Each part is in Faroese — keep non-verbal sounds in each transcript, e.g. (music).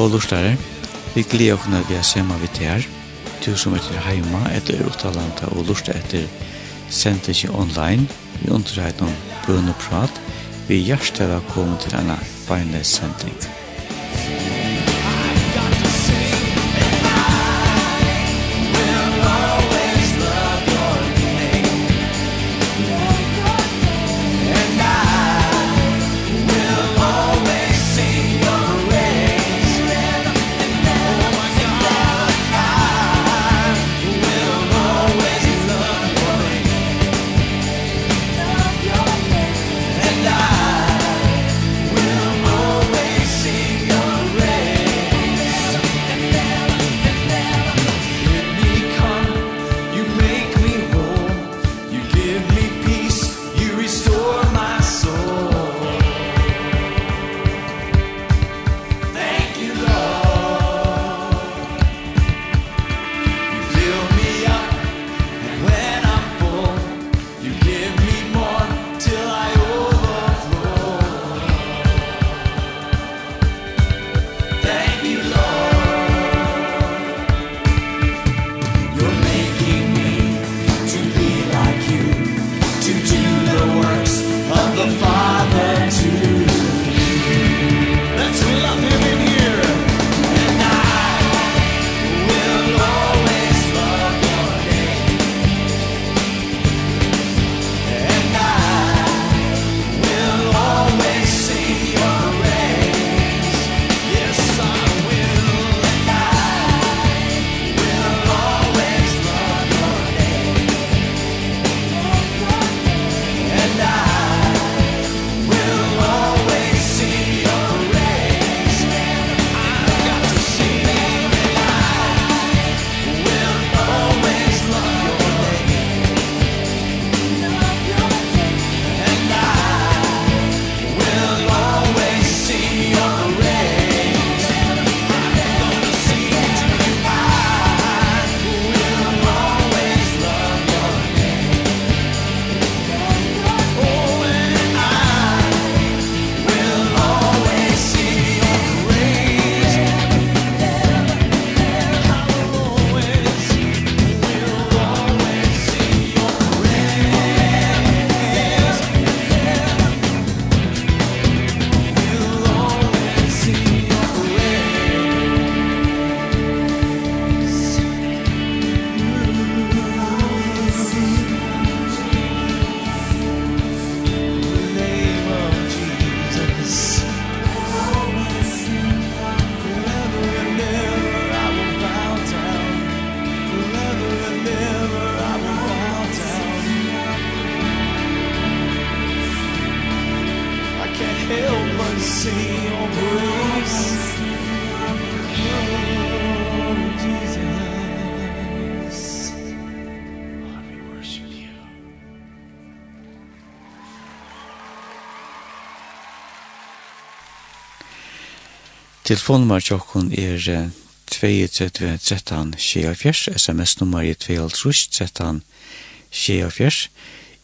gode lortare. Vi gleder oss når vi er sammen med her. Du som er til heima etter Rotalanta og lortar etter sendt ikke online. Vi underreit noen bøn og prat. Vi hjertet er kommet til denne beinlesending. Musikk Telefonnummer tjokken er 32 13 24, sms-nummer er 22 13 24,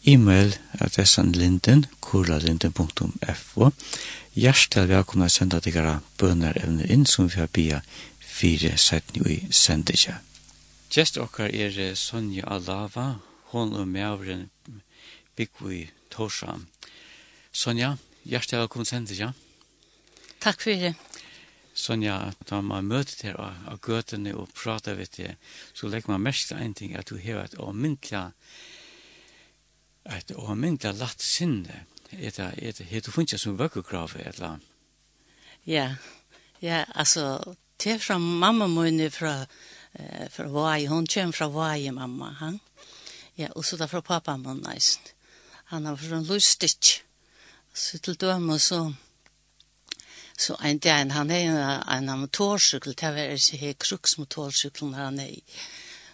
e-mail adressen linden, kurlalinden.fo. Hjertelig velkomna å senda gara bønner evner inn som vi har bia fire setni i sendetja. Gjest okkar er Sonja Alava, hon og meavren Bikvi Torsa. Sonja, hjertelig velkomna å. Takk for sånn ja, at man møter til av, av gøtene og prater ved det, så legger man mest en ting at du har et åmyndelig et åmyndelig latt sinne. Er det, er det, er det funnet som vøkkekrav, eller? Ja, ja, altså, til fra mamma min fra, eh, fra Vai, hun kommer fra Vai, mamma, han. Ja, og så da fra pappa min, nice. Han har fra en lustig. Så til døme så, Så en dag han har en, en motorsykkel, det er ikke helt kruksmotorcykel når han er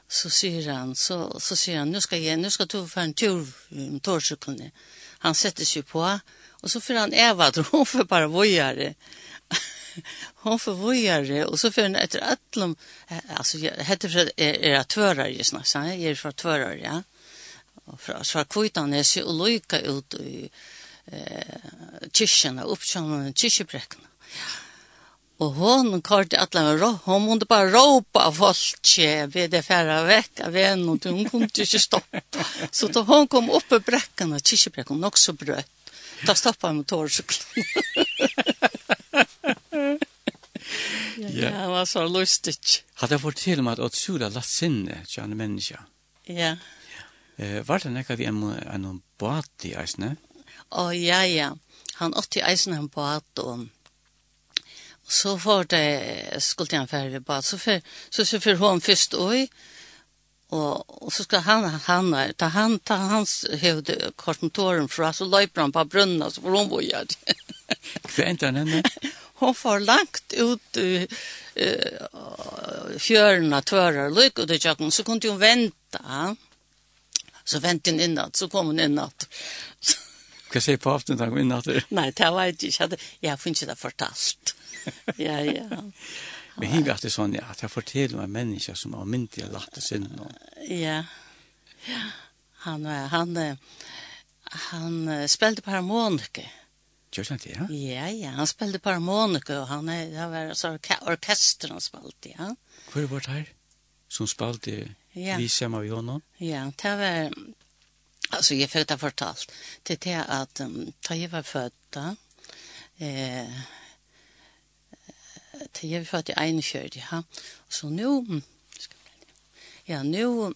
Så sier han, så, så sier han, nu skal, jeg, nu skal du få en tur med motorsykkelen. Han setter seg på, og så får han Eva, hun (laughs) får bare vojere. hon får vojare och så får en etter att altså, alltså heter för er tvörare ju jeg så är er fra tvörare ja och fra, fra kvitan är så olika ut i eh kyrkjene, och kyrkjebrekkene. och Og hon kort la ro hon måste bara ropa folk vid det færre vekk av en, og hon kunne ikke stoppa. Så da hon kom upp på bräckan och kyrkebräckan hon också bröt. Då stoppade hon motorcykeln. ja, ja. var så lustigt. Hade jag fortällt mig att å sura la sinne til en människa? Ja. Eh, var det nekka vi en, en båt i eisne? Å, ja, ja. Han åtti eisen en båt og så var det skulle han färre bara så för så så för hon först oj och och så ska han han ta han ta hans huvud kontoren för så löper han på brunnen så får hon boja. (laughs) Kvint han henne. (laughs) Hon får lagt ut uh, uh, fjörna törar lyck och det jag kom så kunde hon vänta. Så väntade hon inåt så kom hon inåt. (laughs) Hva sier på aften da, innatt? Nei, det var ikke, jeg har funnet det fortalt ja, ja. Men hinga det sånn, ja, at jeg forteller meg mennesker som har myndig og lagt sin. Ja, ja. Han, han, han, han spilte på harmonike. Gjør han det, ja? Ja, ja, han spilte på harmonike, og han, det var så orkester han spilte, ja. Hvor var det her? Som spilte ja. vi sammen av Jonan? Ja, det var, altså, jeg følte det fortalt. Det er det at um, da jeg var født da, eh, til jeg för i ene kjørt, ja. Så nå, Ja, nå,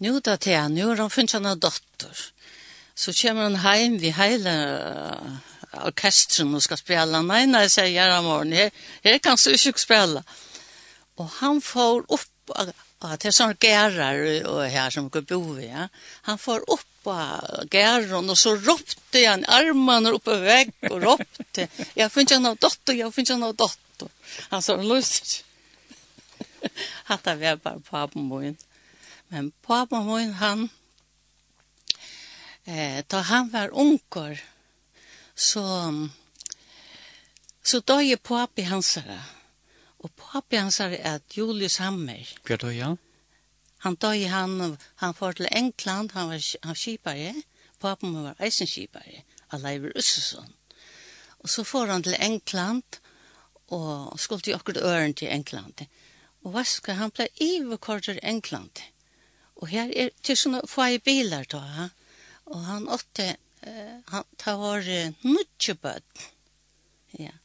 nå da til jeg, nå har han funnet en dotter. Så kommer hon hem vi orkestren og skal spille. Nei, nei, sier jeg om morgenen, Här, här kan du ikke spille. Og han får upp, ja, det er sånne gærer och her som går bo vid, ja. Han får opp på gärron och så ropte han en armarna uppe vägg och ropte. Jag finns en av dotter, jag finns en av dotter. Han sa lust. Han (laughs) tar vi bara på min. Men på min han eh då han var onkor så så då är pappi hansare. Och pappi hansare är Julius Hammer. Vad då ja? Han døg han, han får til England, han var han skipare, papen var eisen skipare, Aleiver Ussesson. Og så får han til England, og skulle til akkurat øren til England. Og hva skal han ble iverkortet England? Og her er til sånne få bilar da, ha? og han åtte, uh, han tar uh, nudjebød. Ja.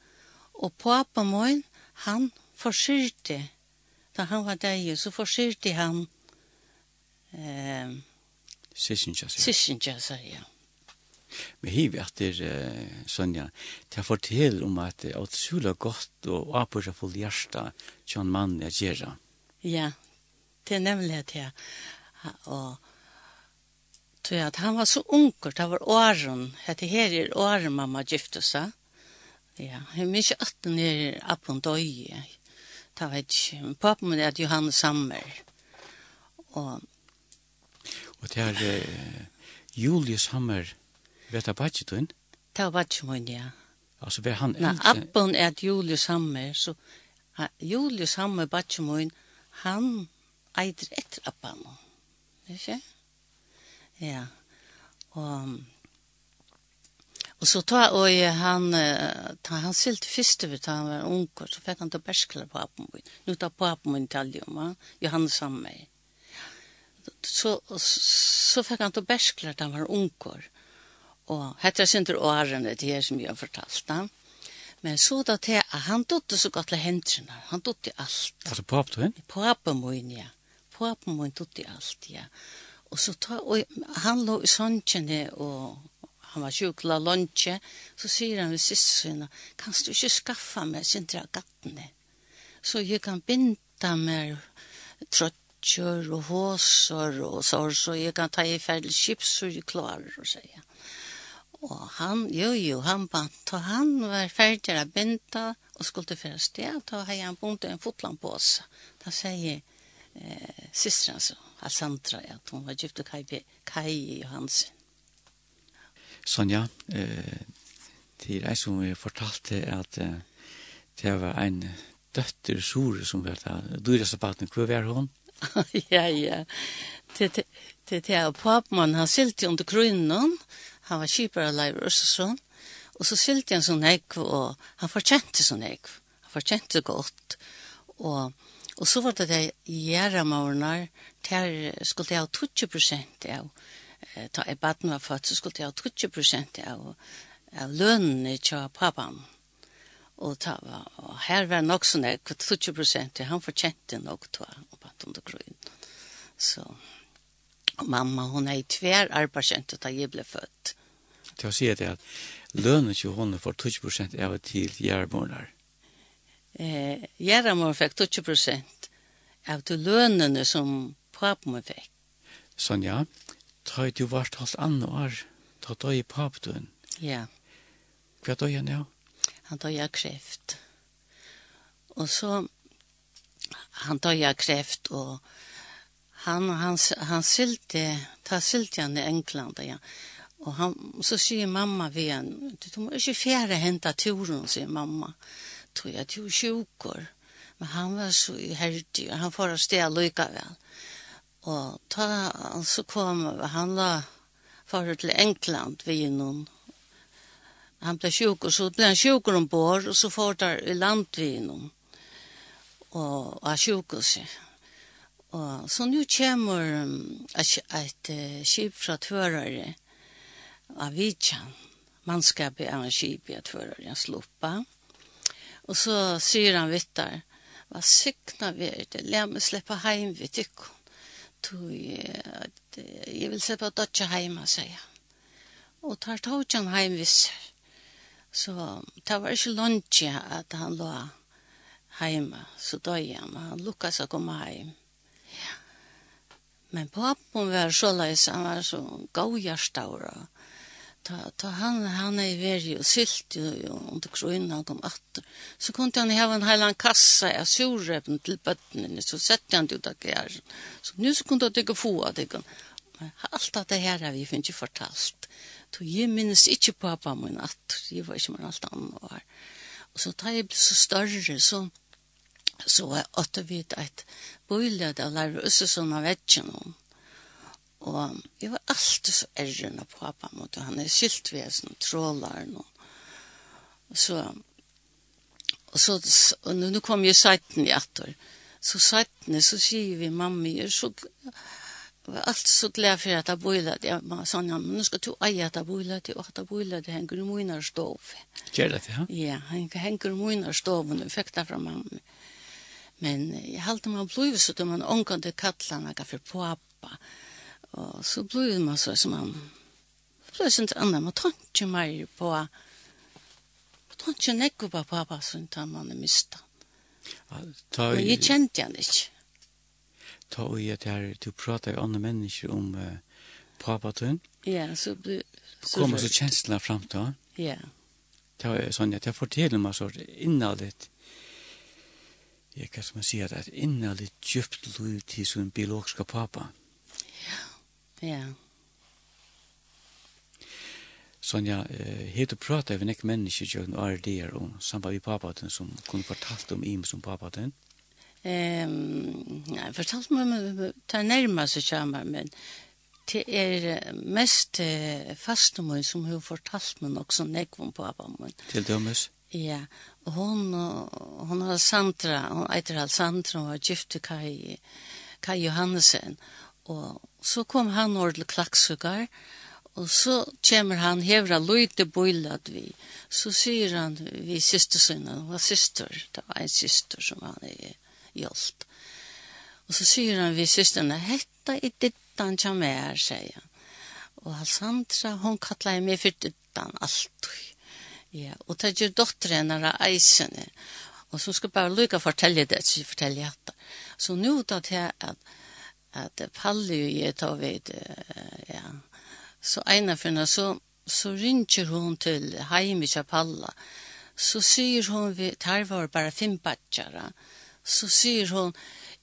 Og papen min, han forsyrte, da han var deg, så forsyrte han Eh, Sissinja, sier. Sissinja, sier, ja. Men hiv etter uh, Sonja, til å fortelle om at det er utrolig godt og apursa full hjärsta til en mann jeg gjør. Ja, det er nemlig at jeg, og tror at han var så unger, det var åren, at det her er åren mamma gifte seg. Ja, jeg minns ikke at den er appen døye. Det var ikke, men papen min er Johannes Sammer. Og Og det er uh, Julius Hammer, vet du bare du inn? Det var ikke min, ja. Altså, var han eldre? Nei, appen er Julius Hammer, så ha, Julius Hammer, bare ikke min, han eider etter appen. Ikke? Ja. Og, og så tar og han, ta, han silt først ved han var unger, så fikk han til berskler på appen min. Nå tar på appen min til alle, Johannes Hammer. Ja så, så fikk han til beskler han var unger. Og hette jeg synder årene, det är som jag har fortalt han. Men så da til at han dotte så godt til hendene, han dotte alt. Altså på appen? til henne? På opp min, ja. På opp min dotte alt, ja. Og så ta, og han lå i sånnkjene, og han var sjuk, la lunche, så sier han ved siste sinne, kan du ikke skaffa meg sindra gattene, så jeg kan binda meg trøtt matcher og håsar og så, så jeg kan ta i ferdig chips så jeg klarer å si. Og han, jo jo, han bant, og han var ferdig å binta og skulle til første sted, og har han bonte en fotland på oss. Da sier eh, systeren så, Alessandra, at hun var gift og Kai, Kai Johansen. Sonja, eh, til jeg som fortalte at eh, det var en døtter Sore som var der. Du er så baten, hva var hun? (laughs) ja, ja. Det det här pappan han silt under krunnen, Han var skipare live och så Och så silt han sån ägg och han förtjänte sån ägg. Han förtjänte gott. Och och så var det det jära morgnar där skulle jag 20 av eh ta i baden var fatt så skulle jag 20 av av lønnen til pappaen. Og ta, og her var nok sånn, 20 prosent, han fortjente nok to og på under grunn. Så mamma, hon er i tver arbeidskjente da jeg ble født. Til å si det at lønnen ikke hun for 20 prosent av og til gjærmåner. Eh, gjærmåner fikk 20 prosent av de lønnene som papen min fikk. ja ta du vart halvt annet år, ta døy i papen. Ja. Hva døy han ja? Ja. Han tar jag kräft. Och så han tar jag kräft och han han han sylte ta sylte han i England ja. Och han så säger mamma vi en du måste ju fjärra hämta turen säger mamma. Tror jag du sjukor. Men han var så härdig han får ställa lika väl. Och ta så kom han la för till England vi någon han ble sjuk og så ble han sjuk om ombord og så får där i landvin och av seg. Og så nå kommer um, et, et uh, skip fra törare av Vidjan. mannskapet av en skip i att förare en sloppa. Och så sier han vidt der, hva sykna vi er det, lär mig släppa hem vid tyckon. jeg vil slippe släppa dotcha hemma, säger han. Og tar tog han hem vid Så det var ikke lunge at han lå hjemme, så døg han, men han lukket seg å komme hjem. Ja. Men pappen var så løs, han var så gavhjertaur, og ta, ta han, han er veldig og sylt, og under krøyna han kom atter. Så kunne han ha en heilan kassa av surrepen til bøttene, så sette han det ut av gæren. Så nå så kunne han ikke få av det, Alt det her har vi ikke fortalt. Så jeg minnes ikke pappa min at jeg var ikke med alt annet var. Og så da jeg ble så større, så så var jeg åtte vidt et bøylet av Lærer sånn av Vetjennom. Og jeg var alltid så ærren av pappa mot han er skilt ved sånn trålar nå. Så og så og nu, kom jo seiten i atter. Så seiten så sier vi mamma, jeg er så var allt så glad för att jag boilade. Jag sa sån, men nu ska du äga att jag boilade och att jag boilade hänger i mina stov. Gör det, ja? Ja, han hänger i mina stov och nu fick det från mamma. Men jag hade man blivit så att man ångade kattlarna för pappa. Och så blev man så som man plötsligt inte annan. Man tar inte mer på man tar inte nekko på pappa så inte man är mistan. Men jag kände han inte ta og at her, du pratar jo andre mennesker om uh, papatun. Ja, så blir så kommer så känslorna fram då. Ja. Det är sån att jag fortäller mig så innehållet. Jag kan som säga att innehållet djupt liv till sin biologiska pappa. Ja. Ja. Sonja, eh, heter pratar vi nek mennesker jo en ARD om samband med papaten som kunne fortalt om im som papaten. Ehm, jeg fortalte meg om det nærmest jeg kommer, men det er mest eh, faste min som hun fortalt meg nok som jeg kom på pappa min. Til dømes? Ja, og hun, hun har Sandra, hun eiter Sandra hun var gift til Kai, Kai Johansen, og så kom han over til klaksugar, og så kommer han hevra løyte bøylat vi, så sier han vi systersønnen, hun var syster, det var en syster som han er, hjelp. Og så sier han vi systerne, hetta i dittan tja mer, sier han. Og Alessandra, hon kallar meg for dittan alltid. Ja, og det gjør dotteren av eisene. Og så skal bare lukka fortelle det, så fortelle jeg det. Så nå da til jeg at, at Palli og jeg tar ved, ja, så ene for henne, så, så ringer hun til heim i Palla. Så sier hun, vi tar var bare fem badgjere, ja så sier hun,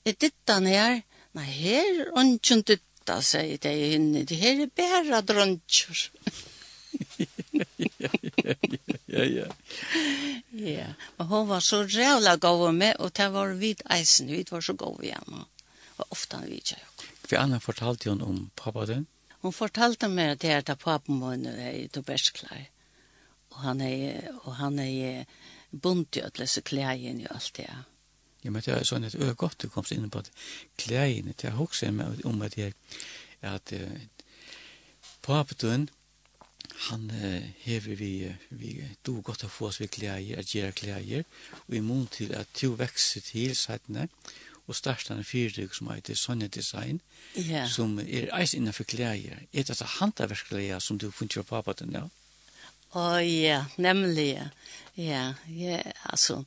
er dittan her? Nei, her er ikke ditta, sier det henne, det her er bare drontjur. ja, ja. (laughs) Ja, men hun var så rævla god med, og det var vid eisen, vi var så gov igjen, og ofte han vidt jo. Hva annet fortalte hun om pappa din? Hun fortalte meg at det er da pappa min er i Tobersklar, og han er, og han er bunt i alle disse klægen og alt det, ja. Men det er sånn at det er godt du kom inn på det. Kleiene, det er huske meg om at jeg, at papetun, han hever vi, vi do godt å få oss ved kleier, at gjøre kleier, og i mån til at to vekser til sættene, og starta en fyrdyk som heter Sonja Design, yeah. som er eis innenfor kleier. Er det altså handaverskleier som du funnet på papetun, ja? Å oh, ja, yeah, nemlig, ja. Ja, ja, altså,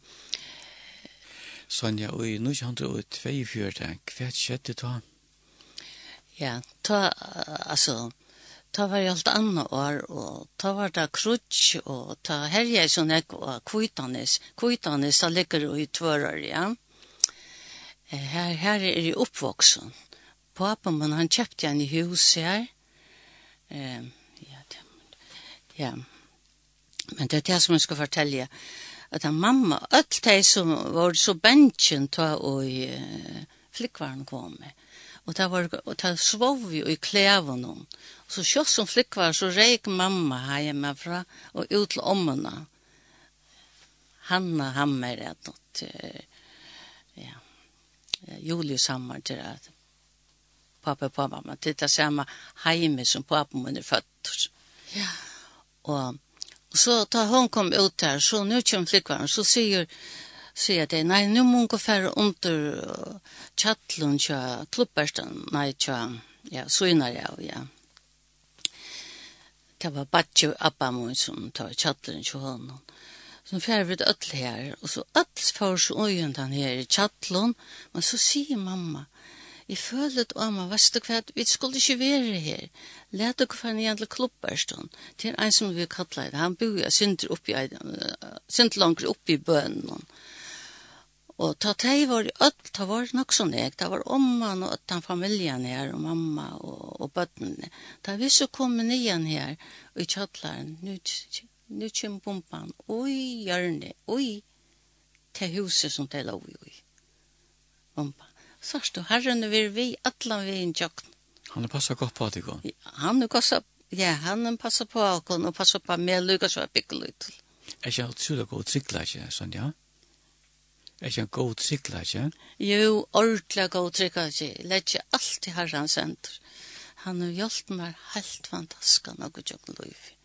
Sonja, og i 1942, hva skjedde da? Ja, ta, altså, ta var alt annet år, og ta var det krutsk, og ta herje som jeg var kvittanes. Kvittanes, da ligger jo i tvører, ja. Her, her er jeg oppvoksen. Papen men han kjøpte en hus her. Eh, ja, det, ja. Men det er det som jeg skal fortelle at han mamma, öll de som var så bensjen ta og uh, flikkvaren kom med. Og det var, og det svov vi i klæven hon. Og så kjøtt som flikkvar, så reik mamma hjemme fra og ut til ommene. Hanna Hammer, at nåt, ja, Julius Hammer, til at pappa og mamma, til det samme heime som pappa min er født. Ja. Og Og så da hun kom ut der, så nå kommer flikkvaren, så sier, sier det, nei, nå må hun gå færre under uh, tjattlen, tja, klubbersten, nei, tja, ja, søgner jeg, ja. Det var bare Abba min som tar tjattlen til honom. Så færre vi det her, og så ødel får så øyne den her i tjattlen, men så sier mamma, Jeg føler at Amma, vet du hva, vi skulle ikke være her. Læt dere for en jævla klubberstånd. Det er en som vi kallar det. Han bor jo synder oppi, synder langt oppi bønnen. Og ta teg var i öll, ta var nok sånn jeg, ta var omman og öttan familien her, og mamma og, og bøttene. Ta vi så kom nyan her, og i kjallaren, nu, nu kjem bomban, oi, hjørne, oi, til huset som det lå i, oi, bomban. Sørst du, herren vil vi atlan vi en tjøkken. Han har passet godt på at ikon. Han har passet, ja, han har passet på alkohol og passet på med er og ut. Er ikke alt sula god trikla ikke, sånn ja? Er ikke en god trikla ikke? Jo, ordentlig god trikla ikke. Læt ikke alt i herren senter. Han har hjulpet meg helt fantastisk nok å tjøkken løyfi.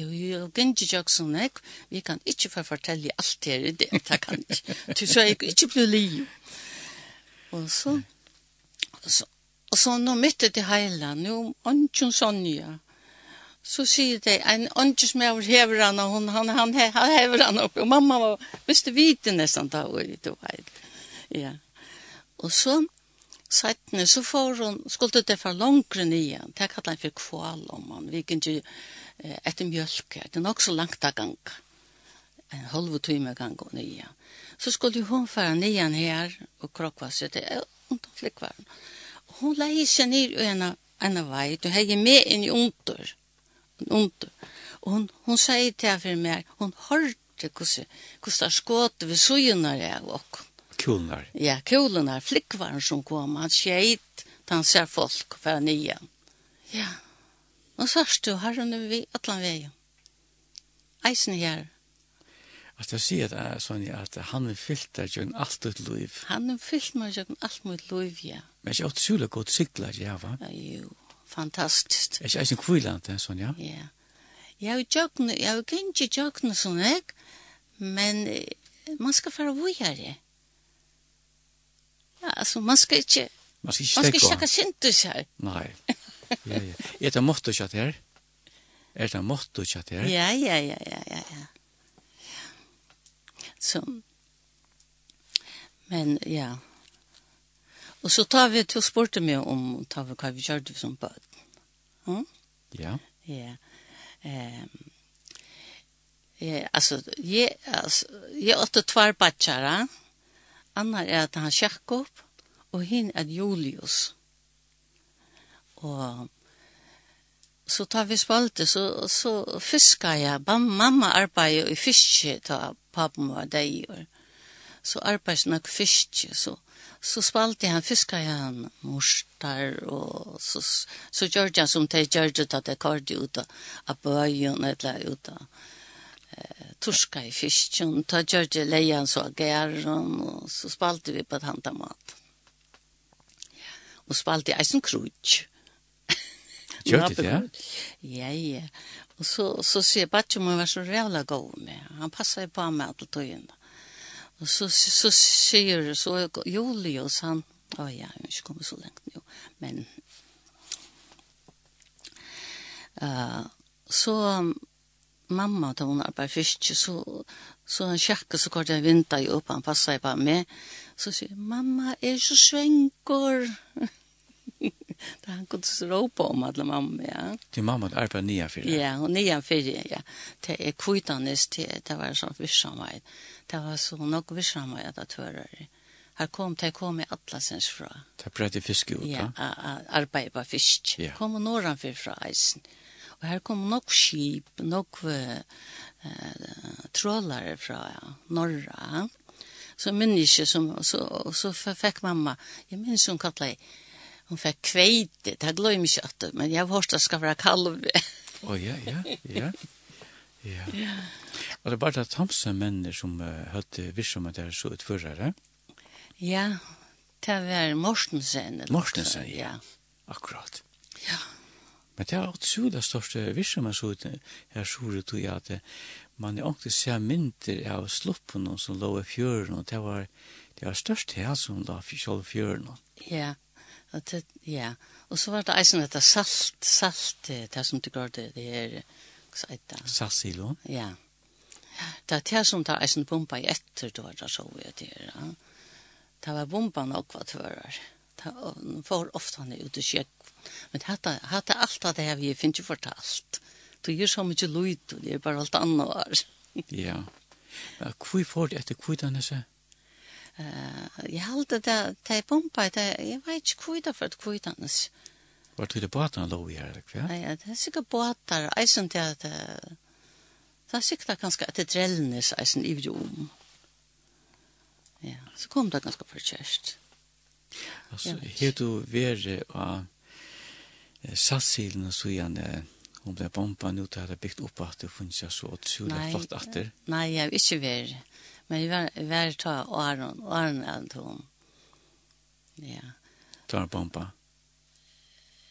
Jo, jo, gynji jokson ek, vi kan ikkje få fortelje alt her i det, det kan ikkje. Så jeg ikkje blir liv. Og så, og så, og så nå mitt til heila, nå ånden Sonja, så sier de, en ånden som jeg hever han, og hun, han, han, han hever han opp, og mamma var, visste vite nesten da, og det var. Ja. Og så, Sættene, så får hun, skulle det for langere nyan, det kallar han for kval om han, vi kan ikke etter mjølke, det er nok så langt av gang, en halv time gang og nyan så skulle hon fara nian här och krokva seg til ont om flickvärn. Hon lägger seg ner i en, ena vei, Du heier med in i under, Ontor. Och hon, hon säger till meg, hun hørte hvordan hur det skåter vid sojorna det är och Kulnar. Ja, kulnar. Flickvarn som kom. Han skjeit. Han ser folk för nian. Ja. Og sørst du har hun vi atlan vei. Eisen her Att jag ser det Sonja att han är fyllt där ju allt ditt liv. Han är fyllt med ju allt mitt liv ja. Men jag tror det går cykla ja va. Ja, Jo, fantastiskt. Jag är en kvillant Sonja. Ja. Jag har jocken, jag har inte jocken sån jag. Men man ska fara vidare. Ja, alltså man ska inte Man ska inte Man ska inte snacka syntus här. Nej. (laughs) Ja, ja. Är det motto chat här? Är det motto chat här? Ja, ja, ja, ja, ja, ja. Så. Men ja. Og så tar vi til å spørre meg om tar vi hva vi gjør det som bød. Mm? Ja. Ja. Um, eh, altså, jeg, altså, jeg åtte tvær bachelor. Anna er at han Jakob, og hin er Julius. Og så tar vi spalte, så, så fiskar jeg. Mamma arbeider i fiske, ta pappen var deier. Så arbeids nok fiske, så, så spalte han, fiska han morstar, og så, så gjør han som det gjør det at det kørte ut av bøyen, eller ut av eh, torska i fisken, ta gjør det leien så gæren, og så spalte vi på et handamat. Og spalte eisen krutsk. Gjør det, ja? Ja, ja. Og så, så sier Batje må være så rævla god med. Han passer på meg til tøyene. Og så, så, så sier så Julius, han, å ja, jeg har ikke kommet så lengt nå, men uh, så mamma, da hun arbeid fisk, så, så han sjekker så kort jeg vinter jo opp, han passer på meg, så sier mamma, er så svenker? (laughs) Da han kunne så råpe om alla mamma, ja. Till mamma er arbeta nya fyra? Ja, og nya fyra, ja. Det är kvitandes, det, det var sånn virksomhet. Det var så nog virksomhet at höra det. Här kom det kom i Atlasens fra. Det bröt i fiske ut, ja. Ja, arbeta på fisk. Ja. Kom och norran för fra eisen. Och här kom nog skip, nog uh, trålare fra norra. Så minns jag som, så, så fick mamma, jag minns hun kallet hon fikk kveite, det glömmer jag inte, men jag hörst det skal være kalv. Åh ja, ja, ja. Ja. (laughs) Og det er bare det hamse menner som uh, hadde virksomhet der så utførere. Ja, det var Mortensen. Morstensen, ja. Akkurat. Ja. Men det er også det største virksomhet så ut her så ut og at man er ångte se mynter av sluppen som lå i fjøren og det var det var størst her som lå la fjøren. Ja. At det, ja. Og så var det eisen dette salt, salt, det som det går det, det er, hva sa det? Sassilo. Ja. Det er det som tar eisen bomba i etter, det var det så vi det er, ja. Det var bomba nok hva det var. Det var ofte han ute sjekk. Men hata hata alt det her vi finner ikke fortalt. Du gjør så mye lyd, det er bare alt annet var. ja. Hvor får det etter, hvor er Uh, jeg halte det, det er pumpa, det, jeg vet ikke hvor det for et kvidanes. Var det båten lå i her, ikke? Ja, det er sikkert båtar. eisen til at det, det er sikkert ganske at det drellnes eisen i om. Ja, så kom det ganske for kjørst. Altså, her du være av satsilen og sånn, hun ble bomba, nå har det bygd opp at det funnes så åtsjulig flott atter. Nei, jeg vil ikke være Men jag var var ta Aron, Aron Anton. Ja. Tar bomba.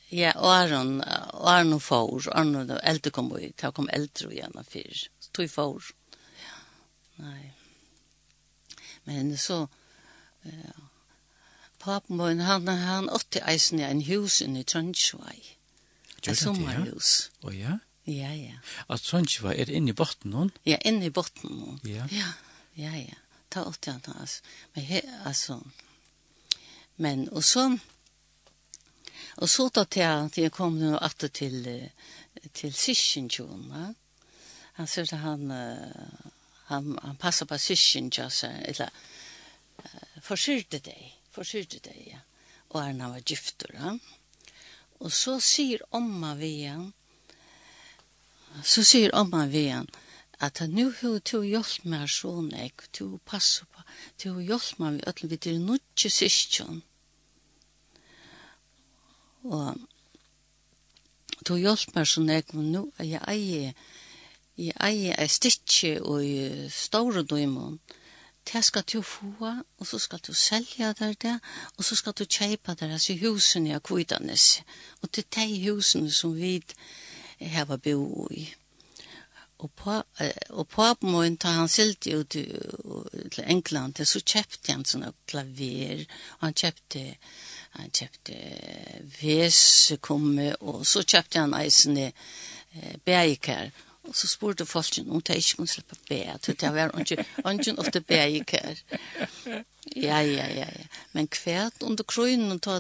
Ja, Aron, Aron och Faurs, Aron och äldre kom ut, jag kom äldre igen av fyr. Så tog Faurs. Ja, nej. Men så, ja. Papen var en han, han åtte eisen i en hus i i Trøndsvei. Et sommerhus. Å ja? Ja, ja. At Trondheim er inne i botten hon? Ja, inne i botten hon. Ja. Ja. Ja, ja. Ta åt jag inte alls. Men he, alltså. Men och så. Och så då till att jag kom nu åter till till Sissinjona. Han sa att han han han passar på Sissinja så eller uh, försyrte dig. Försyrte dig. Ja. Och han var gifter, ja. Och så säger omma vi igen. Så sier omma vi igen at nu hur to hjälp meg så nek to passa på to hjälp meg vi öll vi till nødje syskjøn. og to hjälp meg så nek men nu er jeg eie jeg eie ei stitje og i store døymon det skal du få og så skal du selja der det og så skal du kjeipa der altså husene i akvidanes og til de husene som vi hava bo i Og, på, og på min, da han silt ut til England, så kjøpte han sånne klaver, og han kjøpte, han kjøpte vesekumme, og så kjøpte han eisende eh, bægikær, og så spurte folk om det ikke kunne slippe bæ til det var ungen ofte bægikær. Ja, ja, ja, ja. Men kvært under krøynen, da,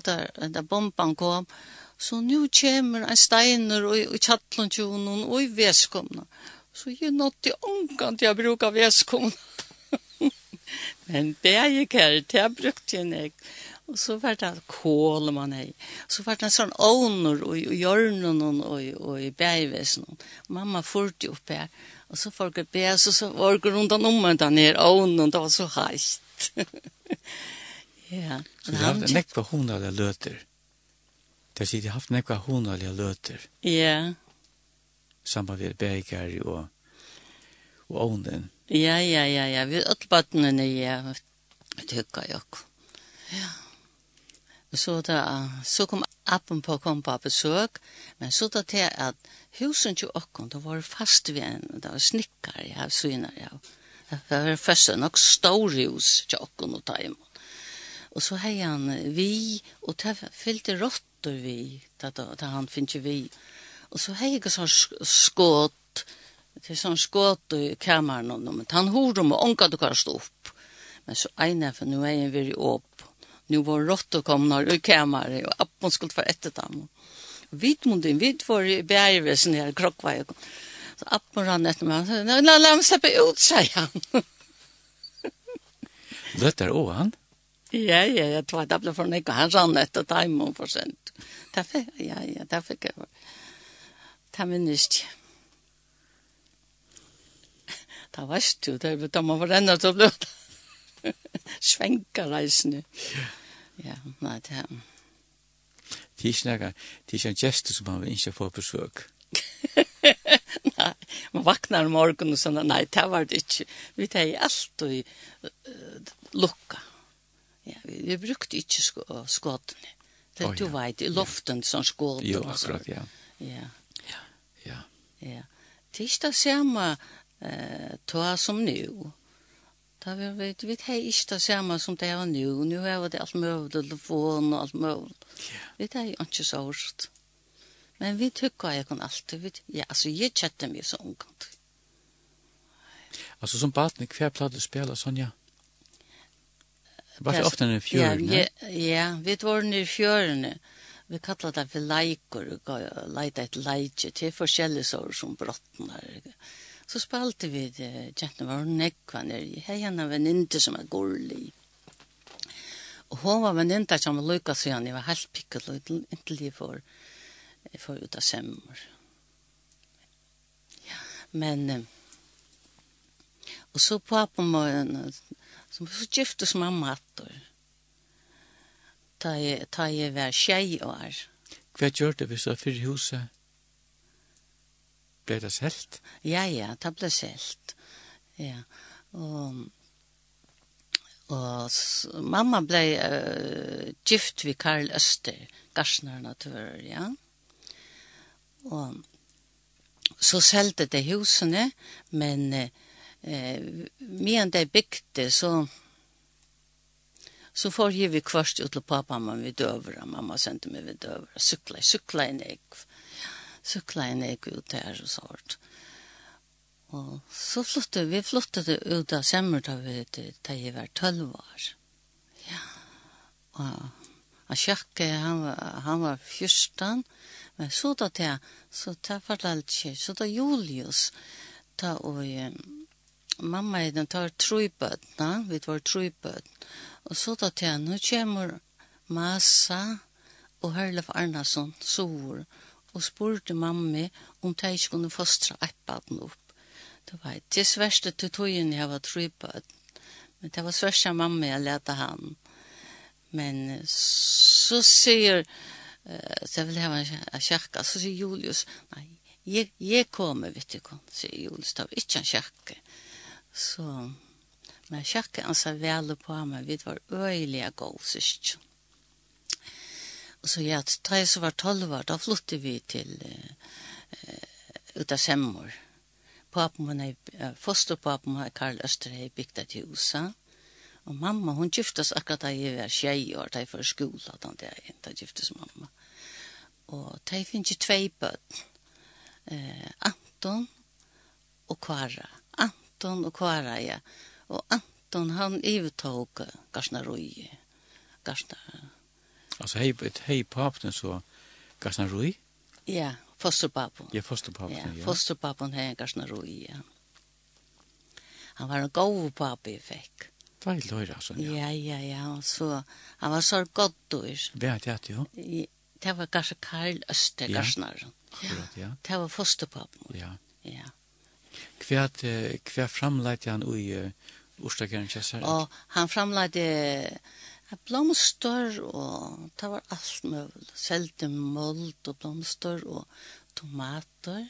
da bomben kom, så nu kommer en steiner og, og tjattlandtjonen og i veskomna. Så jeg nådde omgang til jeg bruker veskon. Men det gikk her, det jeg brukte jeg nek. Og så var det kål man hei. Så var det en sånn åner og hjørnen og og i bægevesen. Mamma fyrte opp her. Og så folk er bæs, og så var det rundt om meg da ned ånen, det var så heist. (laughs) ja. Så du har haft nekva hundalja løter. Det sier du har haft nekva hundalja løter. Ja samband med Berger og, og Ånden. Ja, ja, ja, ja. Vi ødelbattene ja, tykker jeg også. Ja. Og så, da, så kom appen på kom på besøk, men så da til at husen til åkken, det var fast ved en, det var snikker, ja, syner, ja. Det var først en nok stor hus til åkken og ta imot. Og så hei han vi, og det fyllte råttor vi, da, da, da han finner vi. Og så hei ikke sånn skåt, det er sånn skåt i kameran, men han hår om og ånka du kan stå opp. Men så eina for nå er jeg veldig opp. Nå var rått å komme når i kameran, og opp man skulle få etter dem. Vitt mot din, vid for i bærvesen her, krokkvei. Så opp man rann etter meg, la, la, la meg slippe ut, sier han. Dette er også han? Ja, ja, jeg tror det ble for nekka. Han rann etter dem, og for sent. Det fikk, ja, ja, det fikk jeg. Ta minnes ikke. Det var du, det, men da man var enda til å bli svenka reisende. Ja, nei, det er... Det er ikke noe, det er ikke en gest som man vil ikke få besøk. nei, man vaknar om morgenen og sånn, nei, det var det ikke. Vi tar i alt og uh, lukka. Ja, vi, vi brukte ikke sk skåtene. Det oh, ja. du vet, i loften ja. som skåtene. Jo, akkurat, ja. Ja, Ja. Det er ikke det samme eh, ta som nu. Da vi vet, vi er ikke det samme som det er nå. Nå er det alt mulig, telefon og alt mulig. Vi er ikke så hørt. Men vi tykker jeg kan alltid. Ja, altså, jeg kjetter meg så omkant. Altså, som baten, hver platt du spiller, Sonja? Var det ofte nere i fjørene? Ja, ja, vi var nere i fjørene. Ja Vi kallar det for leikur, leita et leitje, til forskjellige sår som brottnar. Så spalte vi det, kjentene var nekva nere, hei henne veninte som er gorlig. Og hon var veninte som var lukka søyan, jeg var helt pikket og inntil jeg får, jeg får ut av semmer. Ja, Men, og så papen var, så giftes mamma hattor ta jeg, ta jeg var tjei år. Hva gjør det hvis du er fyrir huset? Ble det selt? Ja, ja, det ble selt. Ja, og... Og mamma ble uh, gift ved Karl Øster, Garsner Natur, ja. Og så selte det husene, men uh, medan det bygde, så Så får jeg vi kvart ut til pappa, men vi døver, og mamma sendte meg vi døver, og sykla, sykla en ek, sykla en ek ut her og sånt. Og så flyttet vi, flyttet ut av Semmer da vi da jeg var tølv år. Ja, og han sjekke, han var, han var fyrstan, men så da til, så da fortalte jeg, så da Julius, da og mamma i den tar trøybøtna, vi tar trøybøtna, Og så da til han, nå kommer Masa og Herlef Arnason, sår, og spurte mamma om de ikke kunne fostra et opp. Det var det sverste til togjen jeg var tro på, men det var sverste av mamma jeg lette han. Men så sier, uh, så vil ha en kjerke, så sier Julius, nei, jeg, jeg kommer, vet du hva, sier Julius, det var ikke en kjerke. Så... So, Men sjakka han sa vel på meg, vi var øyelige gåsist. Og så ja, da jeg så var tolv år, da flyttet vi til uh, ut av Semmor. Papen min er, uh, fosterpapen min er Karl Østerhei bygd et hus, Og mamma, hun giftes akkurat da jeg var tjej år, da jeg var skola, da jeg da giftes mamma. Og da jeg finnes ikke tvei bøtt. Eh, Anton og Kvara. Anton og Kvara, ja. Og Anton, han ivetog Garsna Rui. Garsna... Altså, hei, hei papen så Garsna Rui? Ja, fosterpapen. Ja, fosterpapen, ja. ja. Fosterpapen hei Garsna Rui, ja. Han var en god papi fikk. Dveil løyre, altså. Ja, ja, ja. Og så, han var så godt dør. Vet jeg det, jo? Det var kanskje Karl Øster, ja. Garsnar. Ja, ja. Det var fosterpapen. Ja. Ja. Hva, hva framleit han ui uh, Orsdagen Kjessar. Og han framlade blomster, og det var alt mulig. Selte mold og blomster, og tomater,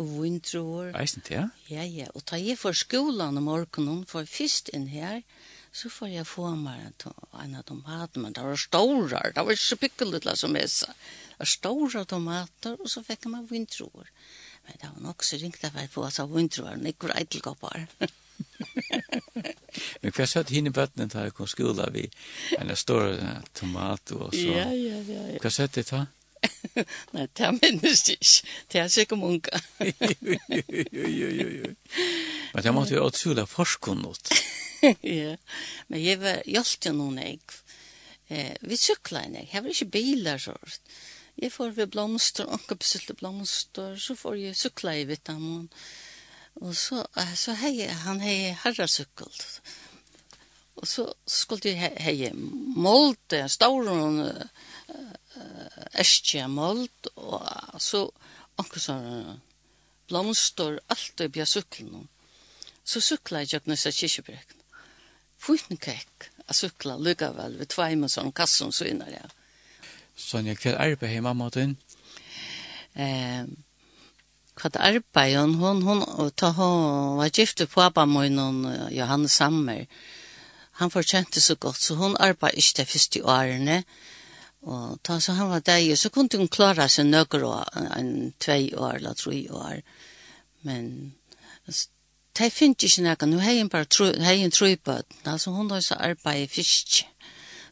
og vindroer. Eisen til, ja? Ja, ja. Og da jeg får skolan om morgenen, for først inn her, så får jeg få meg en av tomater, men det var store, det var ikke så pikkelig som jeg sa. Det var store tomater, og så fikk jeg meg vindroer. Men det var nok så ringt at jeg få seg av vindroer, og ikke var eitelkoppar. (laughs) (laughs) Men hva satt hinne bøttene da jeg kom skola vi, en stor tomat og så. Ja, ja, ja. ja. Hva satt det da? (laughs) Nei, det er minnes ikke. Det er sikkert munka. Jo, jo, jo, jo. Men det måtte være utrolig forskunnot. (laughs) ja, men jeg var hjelpte noen jeg. Eh, vi sykla en jeg, jeg var ikke biler så. Jeg får ved blomster, anka besilte blomster, så får jeg sykla i vitamon. Eh, Og så, så hei, han hei herrasykkel. Og så skulle jeg hei målt, en stor eskje målt, og så anker sånn blomster, alt er bia. Så sykla jeg jøkken nesa kyrkjebrekken. Fyten kekk, jeg sykla lykka vel ved tveim og sånn kassen så innar jeg. Sonja, hva er arbeid hei mamma din? Ehm, kvart arbeid, hon, hon, hon, ta, hon var gift i pappa min, hon, Johanne Sammer. Han fortjente så godt, så hon arbeid ikke det første årene. Og ta, så han var deg, så kunne hun klare seg nøkker år, en tvei år, eller tre år. Men, det finnes ikke noe, nå har hun bare tro, har hun tro på, altså hun har så arbeid i fisk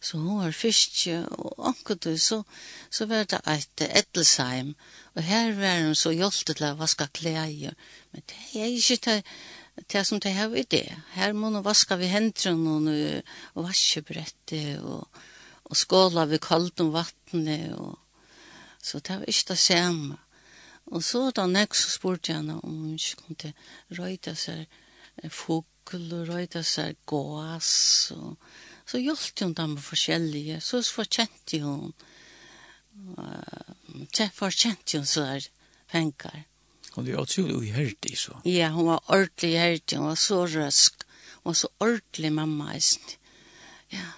så hun var fiske, og omkring så, så var det et edelsheim, og her var hun så hjulpet til å vaske klæger, men det er ikke det, det som det har i det. Her må hun vaske vi hendene, og, og vaskebrettet, og, og skåla vi kaldt om vattnet, og, så det var ikke det samme. Og så da nek så spurte jeg henne om hun ikke kunne røyta seg fugl og røyta seg gås og Så hjelpte hun dem forskjellige, så forkjente hun, uh, forkjente hun så der penger. Hun var utrolig uhertig, så. Ja, hun var ordentlig hjertig, hun var så røsk, hun var så ordentlig mamma, ja.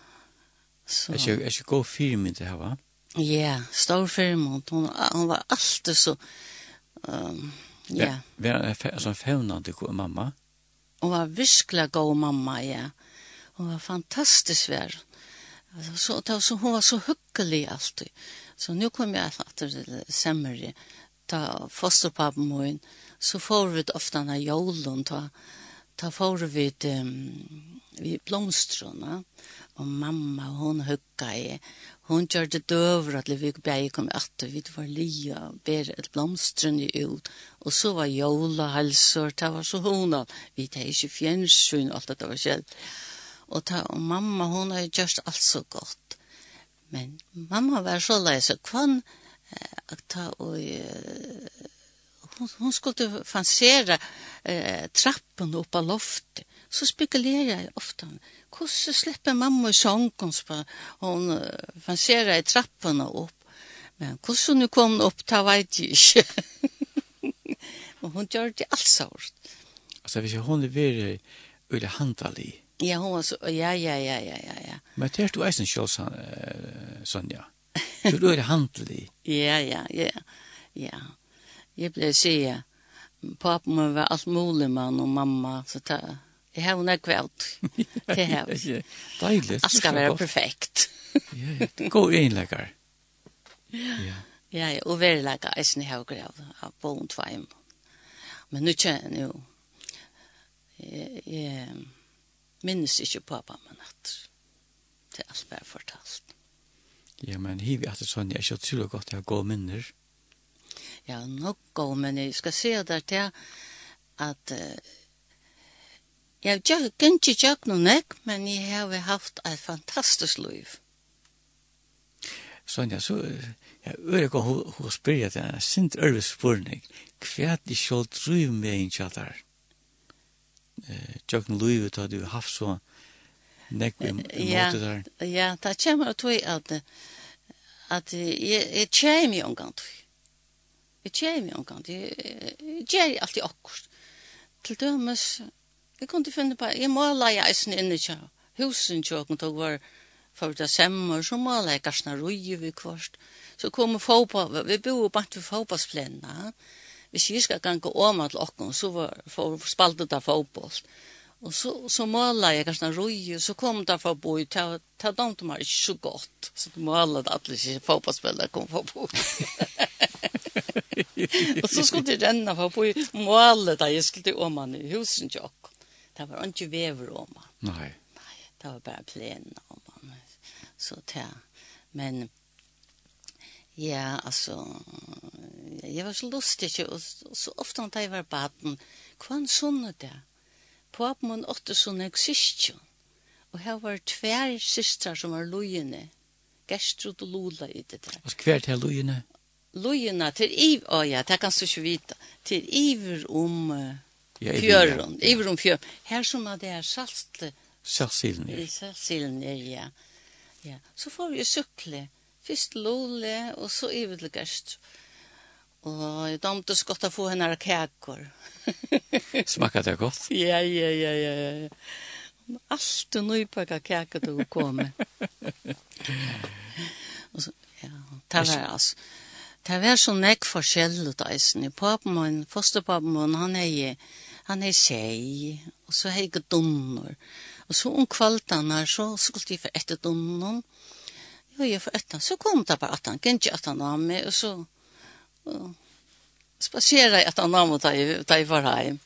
Så. Er ikke, er ikke god firmynd det her, va? Ja, stor firmynd, hun, hun var alltid så, um, ja. Var er en fevnande god mamma? Hun var virkelig god mamma, ja. Ja Hon var fantastisk vær. Så, det var så, hon var så hyggelig alltid. Så nu kom jag att semmeri, sämre. Ta fosterpappen min. Så får vi ofta när jolen. Ta, ta får vi um, vi blomstrarna. Och mamma hon hyggade. Hon gjorde det døver, at vi bare kom att vi var lia. Ber ett blomstrene ut. Och så var jola halsor. Det var så hona, Vi tar ikke fjärnsyn. alt det var själv og, ta, og mamma hon har gjort alt så godt. Men mamma var så leis og kvann eh, ta og eh, hon, hon skulle fansera eh, trappen upp av loftet. Så spekulerar jag ofta hur släpper mamma i sången så hon uh, fanserar i trapporna upp men hur hon nu kom upp ta vet jag inte (laughs) men hon gör det alls hårt alltså vi hon är väldigt öle handlig Ja, hon var så, ja, ja, ja, ja, ja, ja. Men det er du eisen selv, Sonja. Så du er handelig. (laughs) ja, ja, ja, ja. Jeg ble sige, pappa må være alt mulig mann og mamma, så ta, jeg har henne (laughs) kveld. Det har vi. Deilig. Alt skal være perfekt. (laughs) ja, ja, det går innlegger. Ja. Ja, ja, og være lager eisen i høyre av boen tveim. Men nu kjenner jeg jo, jeg, jeg, minnes ikke pappa min at det er alt bare fortalt. Ja, men hiv at det sånn, jeg er ikke utrolig godt jeg har gode minner. Ja, nok gode men Jeg skal si det til at uh, jeg har ikke gjort noe nek, men jeg har haft et fantastisk liv. Sonja, så ja, ører ikke å spørre deg, jeg sint ører spørning. Hva er det selv å med en kjattere? eh løyve Louis at du har haft så nek i måte der. Ja, det kommer til at at jeg kommer jo en gang til. Jeg kommer jo en gang til. Jeg gjør alltid akkurat. Til dømes, jeg kunne finne på, jeg må leie eisen inne til husen tjøkken til å være for det semmer, så må jeg kassna røy vi kvart. Så kommer fotball, vi bor bare til fotballsplennene. Ja hvis jeg skal ganga om til åkken, så var, for, spalte det fotboll. Og så, så måla jeg kanskje røy, så kom det for bo, ta, ta dem til meg ikke så godt. Så det måla det at ikke fotballspillere kom for bo. (laughs) og så skulle de renne for boi, måla det, jeg skulle til åman i husen til åkken. Det var ikke vever åman. Nei. Nei, det var bare plena åman. Så det, men... Ja, altså, jeg var så lustig ikke, og, og så ofte da jeg var baden, hva han sånne det? På at man åtte sånne jeg syskjøn, og her var tver systrar som var lojene, Gerstrud og Lola i det der. Og hver til lojene? Lojene, til iv, å oh ja, det kan du ikke vite, til iver om uh, ja, fjøren, ja, iver om fjøren. Her som er det er salt, Saltsilen, ja. Saltsilen, ja. ja. Så får vi jo sykle, ja Først lole, og så ivet (laughs) til gørst. Og jeg damte så godt å få henne kakor. Smakket det godt? Ja, ja, ja, ja, ja. Alt og nøypakka kakor til å komme. og så, ja, det var altså. Det var så nekk forskjellig da, eisen. Papen min, fosterpapen min, han er han er seg, og så er jeg dunner. Og så om kvaltene, så skulle jeg for etter dunner, Jo, jeg for etter, så kom det bare at han, ikke at han var med, og så spasera jeg at han var med da jeg var hjem.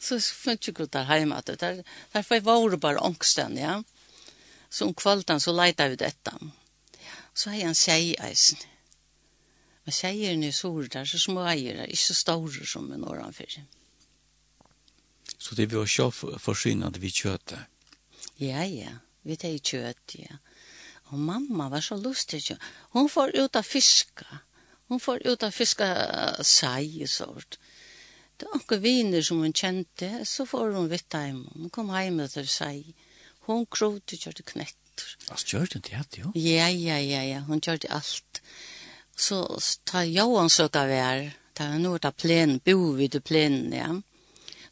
Så funnet jeg ikke der hjemme, at der, derfor var det bare angsten, ja. Så om kvalten så leita vi dette. Så har jeg en seieisen. Men seieren er sår der, så små eier der, ikke så store som en åren før. Så det var ikke forsynende vi kjøttet? Ja, ja. Vi tar kjøtt, ja. Og mamma var så lustig. Hon får ut av fiska. Hon får ut av fiska sei og sånt. Det var noen viner som hun kjente, så får hun vitt hjem. Hun kom hjem og til seg. Hun krote og kjørte knetter. Altså, kjørte hun det, jo? Ja, ja, ja, ja. Hun kjørte alt. Så ta Johan søka vær. Ta hun ut av plenen, bo vid plenen, ja.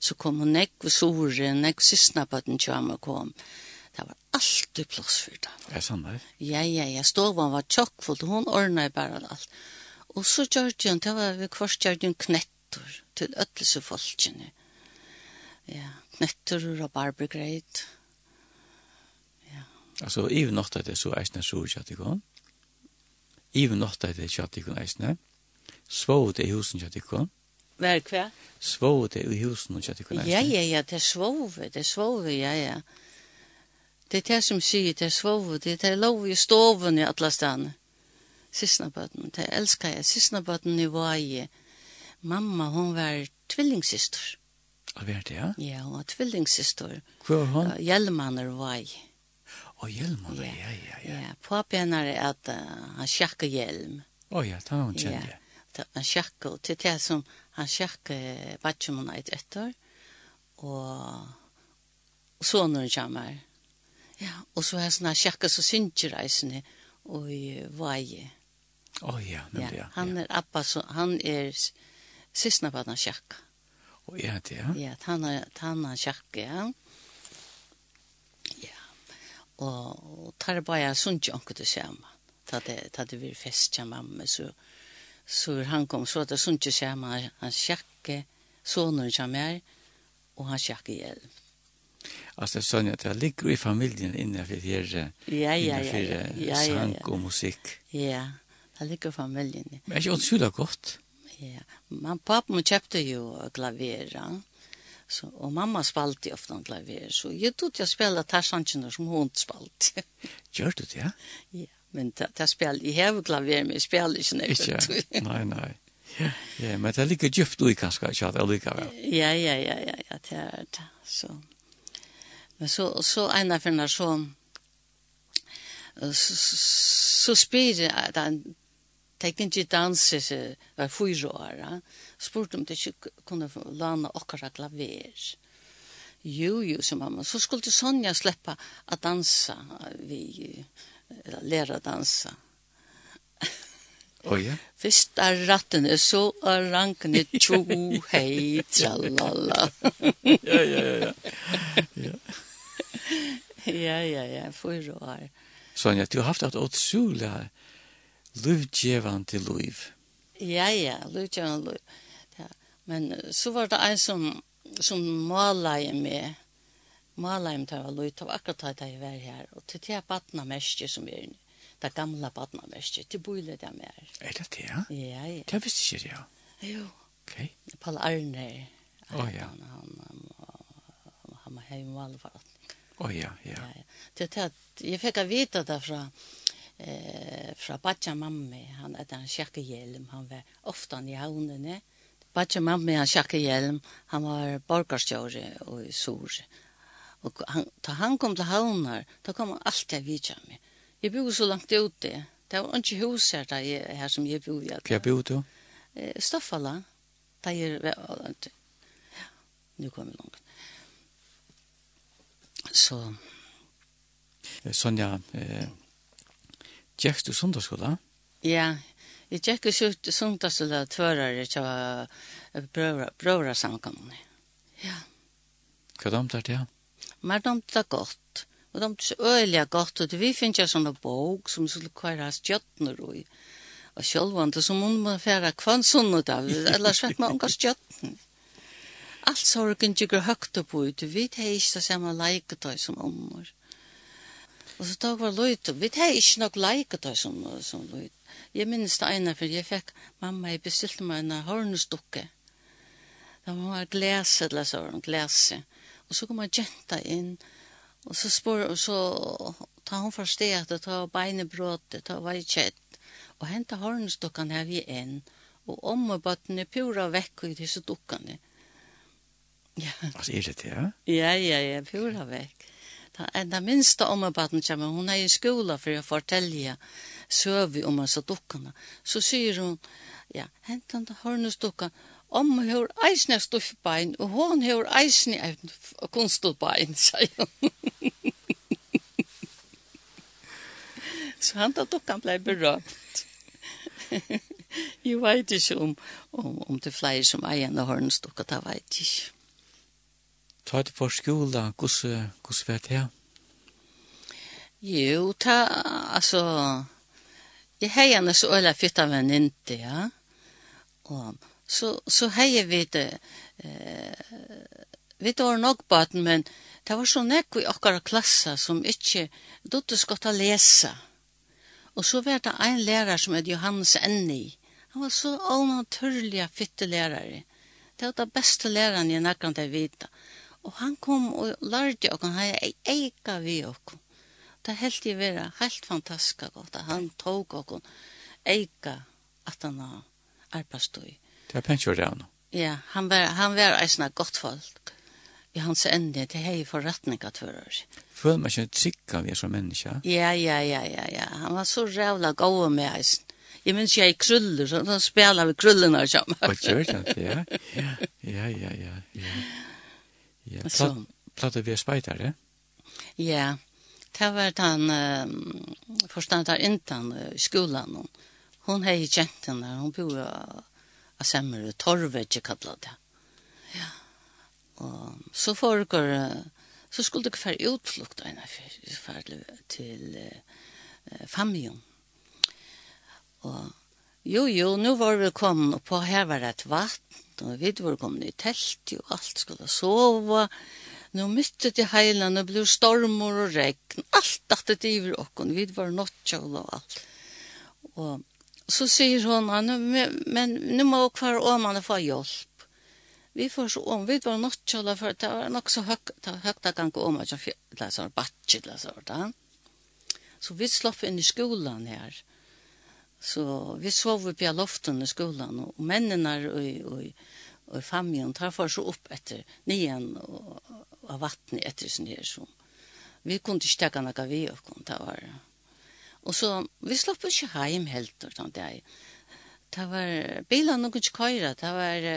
Så kom hun nekk ved sore, nekk sysna på den kjømme kom. Ja alltid plass for det. Er det sant? Ja, ja, ja. Stovan var tjokkfull, hun ordnet bare alt. Og så gjør hun, det var vi kvart gjør hun knettor til ødelse folkene. Ja, knettor og rabarbergreit. Ja. Altså, even natt er det så eisne så kjattikon. Even natt er det kjattikon eisne. Svå det i husen kjattikon. Vær hva? Svå det i husen kjattikon eisne. Ja, ja, ja, det er svå, det er svå, ja, ja. Det er det som sier, det er svovet, det er det lov i stoven i alle stedene. Sistnabøtten, det elsker jeg. Sistnabøtten i Vaje. Mamma, hun var tvillingsister. Og var det, ja? Ja, hun var tvillingsister. Hvor var hun? Hjelmaner Vaje. Å, Hjelmaner, ja, ja, ja. Ja, papi henne er at uh, han sjakker hjelm. Å oh, ja, det var hun kjent, ja. ja. Han sjakker, til det som han sjakker vatjumene et etter, og sånne kommer. Ja Ja, og så er jeg sånne sjakka så synsjereisene og i Vaje. Å oh, ja, nemlig, ja. Han er appa, så han er sysna på denne sjakka. Å ja, det ja. Ja, han er, han er sjakka, ja. Ja, og tar bare sunnsje anker til samme. Ta det, ta det vil fest til mamma, så, så han kom så at sunnsje samme, han sjakka, sonen kommer, og han sjakka hjelp. Alltså det sån att jag ligger i familjen inne för här. Ja, ja, ja. Ja, ja, Sang och musik. Ja, det ligger i familjen. Men jag tror det gott. Ja, man pappa köpte ju klavera. Så, og mamma spalte ofte en klaver. Så jeg tog til å spille tarsancherna som hun spalte. (laughs) Gjør du det? Ja, men jag spel i häv klaver men jag spelar inte nu. Nej, nei, Ja, ja, men det er like djupt du i kanskje, ikke at det er like vel. Ja, ja, ja, ja, ja, det er det. Så Men så, så en av henne så, så, så spyr jeg at han tenkte ikke danse seg var fyra år. Spurte om det ikke kunne lana okkara klaver. Jo, jo, som mamma. Så skulle Sonja sleppa å dansa. Vi læra dansa. Oh, ja. Fyrsta ratten är så rankne (laughs) tjo, hei tralala. ja, ja, ja. ja. (laughs) ja, ja, ja, fyra år. Sonja, du har haft ett otroligt livgevande liv. Ja, ja, livgevande liv. Ja. Men så var det en som, som malade med Malheim tar var det var akkurat da jeg var her, og til det er badna mest som er det gamla badna mest, til bøyle det mer. Er det det, ja? Ja, ja. Det visste ikke ja. Jo. Ok. Paul Arne. Å, ja. Han, han, han, han, han, han, han, oh, ja, ja. ja, ja. Det, det, jeg fikk å vite det fra, eh, fra Batja Mammi, han etter en kjekkehjelm, han var ofte i havnene. Batja Mammi, han kjekkehjelm, han var borgarstjøre og sur. Og han, da han kom til havner, da kom han alltid vidtja meg. Jeg bor så langt ute, det var ikke hus her, der, her som jeg bor. Hva bor du? Stoffala, der jeg Ja, nu kom jeg langt. Så Sonja, eh, gikk du sundagsskola? Ja, jeg gikk ut sundagsskola tvørere til å brøvra samkommende. Ja. Hva er det, ja? Men de er godt. Og de er så øyelig godt, og vi finner ikke sånne bok som skulle kvære stjøttner og i. Og sjølvande, så må man fære kvann sunnet av, ellers vet man unga stjøttene. Alt sorgen tykker høgt og ut. vi tar ikke det samme leiketøy som ommer. Og så tog var løyt, vi tar ikke nok leiketøy som, som løyt. Jeg minnes det ene, for jeg fikk, mamma, jeg bestilte meg en hornestukke. Da må man glese, eller så var glese. Og så kom man jenta inn, og så spør, og så ta hun for sted, ta beinebrådet, ta var kjett. Og henta hornestukken her vi inn, og om og bøttene pura vekk i disse dukkene. Og Ja. Altså, er det det, ja? Ja, ja, ja, pura vekk. Da, da minste om baden kommer, hun er i skola for å fortelle søvi om hans dukkene. Så sier hun, ja, hentan da hørnes dukkan, om hun har eisne stoffbein, og hun har eisne kunstbein, sier (laughs) hun. Så han da dukkan blei berømt. (laughs) Jeg vet ikke om, om, om det er flere som eier en hørnes det vet jeg ikke ta det for skola, gosse, gosse vet jeg? Jo, ta, altså, jeg har gjerne så øyla fytta venninti, ja. Og så, så har vi det, eh, vi det var nok baden, men det var så nekk i okkara klassa som ikke, dotter skal ta lesa. Og så var det en lærer som er Johannes Enni. Han var så onaturlig fytte lærere. Det var det beste læreren jeg nekkant jeg vita. Og han kom og lærte oss, han eika vi oss. Det helt jeg vera helt fantastisk godt, han tog oss eika at han har arbeidstøy. Det er pensjord det nå. Ja, han var, han var eisne godt folk. I hans ende, det hei forretning at hører. Føler man ikke trykka vi som menneske? Ja, ja, ja, ja, ja. Han var så rævla gode med eisne. Jeg minns jeg i kruller, så han spela vi krullene sammen. Og gjør det, ja. Ja, ja, ja, ja. Ja, plat, platte vi speidare? Ja, det var den uh, forstandar intan uh, skolan. Hon hei jenten der, hon bor av semmer, torve, ikke kallet det. Ja, og så foregår, uh, så skulle det være utflukt ena fyrir til uh, familien. Og jo, jo, nu var vi kommet og på her var det et vatten, og vi var kommet i telt og alt skulle sova. Nå mytte til heilan og blev stormor og regn. Alt at det iver okken. Vi var nåttkjål og alt. Og så sier hun, men nu må hver åmane få hjelp. Vi får så om, vi var nåttkjål for det var nok så høyt høyt gang om at jeg la sånn batje, la sånn. Så vi slapp inn i skolan her. Så vi sov på loften i skolan, og mennene og, og, og og i familjen tar for seg opp etter nyen og, og vattnet etter sin her Så. vi kunne ikke stekke noe vi og kunne ta var og så vi slapp ikke hjem helt og sånn det det var bilen noen ikke køyre det var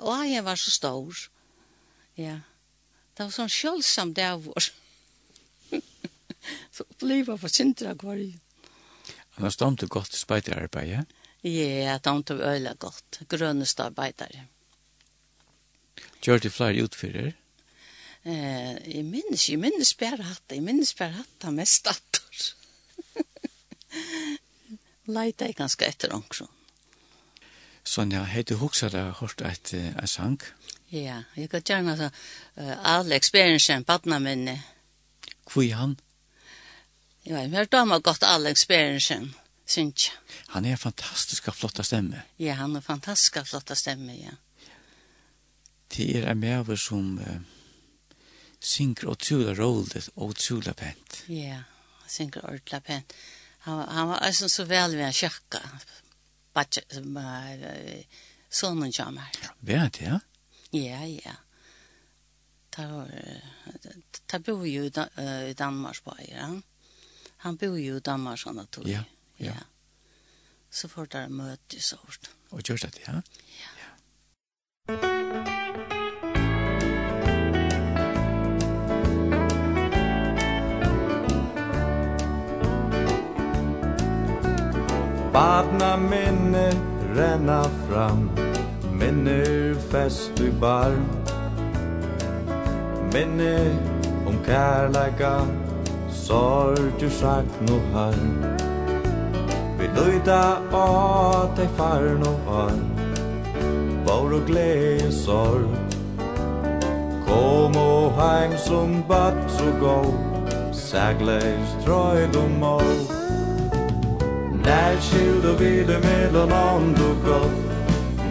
og jeg var så stor ja det var sånn kjølsom det var (laughs) så oppleva for sintra kvar i Annars til godt speiderarbeid, ja? Ja, det damte øyla godt. grønneste arbeidere. Gjør det flere utfyrer? Eh, jeg minnes, jeg minnes bare hatt jeg minnes bare hatt det mest attor. (laughs) Leite jeg ganske etter omkron. Sonja, hei du huksa deg hørt et, et sang? Ja, jeg kan gjerne så, uh, Alex Berensen, badna minne. Hvor er han? Ja, jeg har damer godt alle Berensen, synes jeg. Han er en fantastisk flotta stemme. Ja, han er en fantastisk flotta stemme, ja. Det er en medover som uh, synker utrolig roligt og utrolig pent. Ja, yeah, synker utrolig pent. Han, han var altså så vel ved en kjøkka. sånne kommer. Vet jeg? Ja, ja. ja. Ta, ta bor jo i, uh, i Danmark på eier. Han bor jo i Danmark sånn at Ja, ja. ja. Så får dere møte i sort. Og gjør det, ja? Ja. Badna minne renna fram Minner fest i bar Minne om kærleika Sorg sagt no har Vi luida å te far no har Bor og glede sorg. Kom og heim som bad så gå Sagleis trøyd og mål När skil du vid det mellan land och gott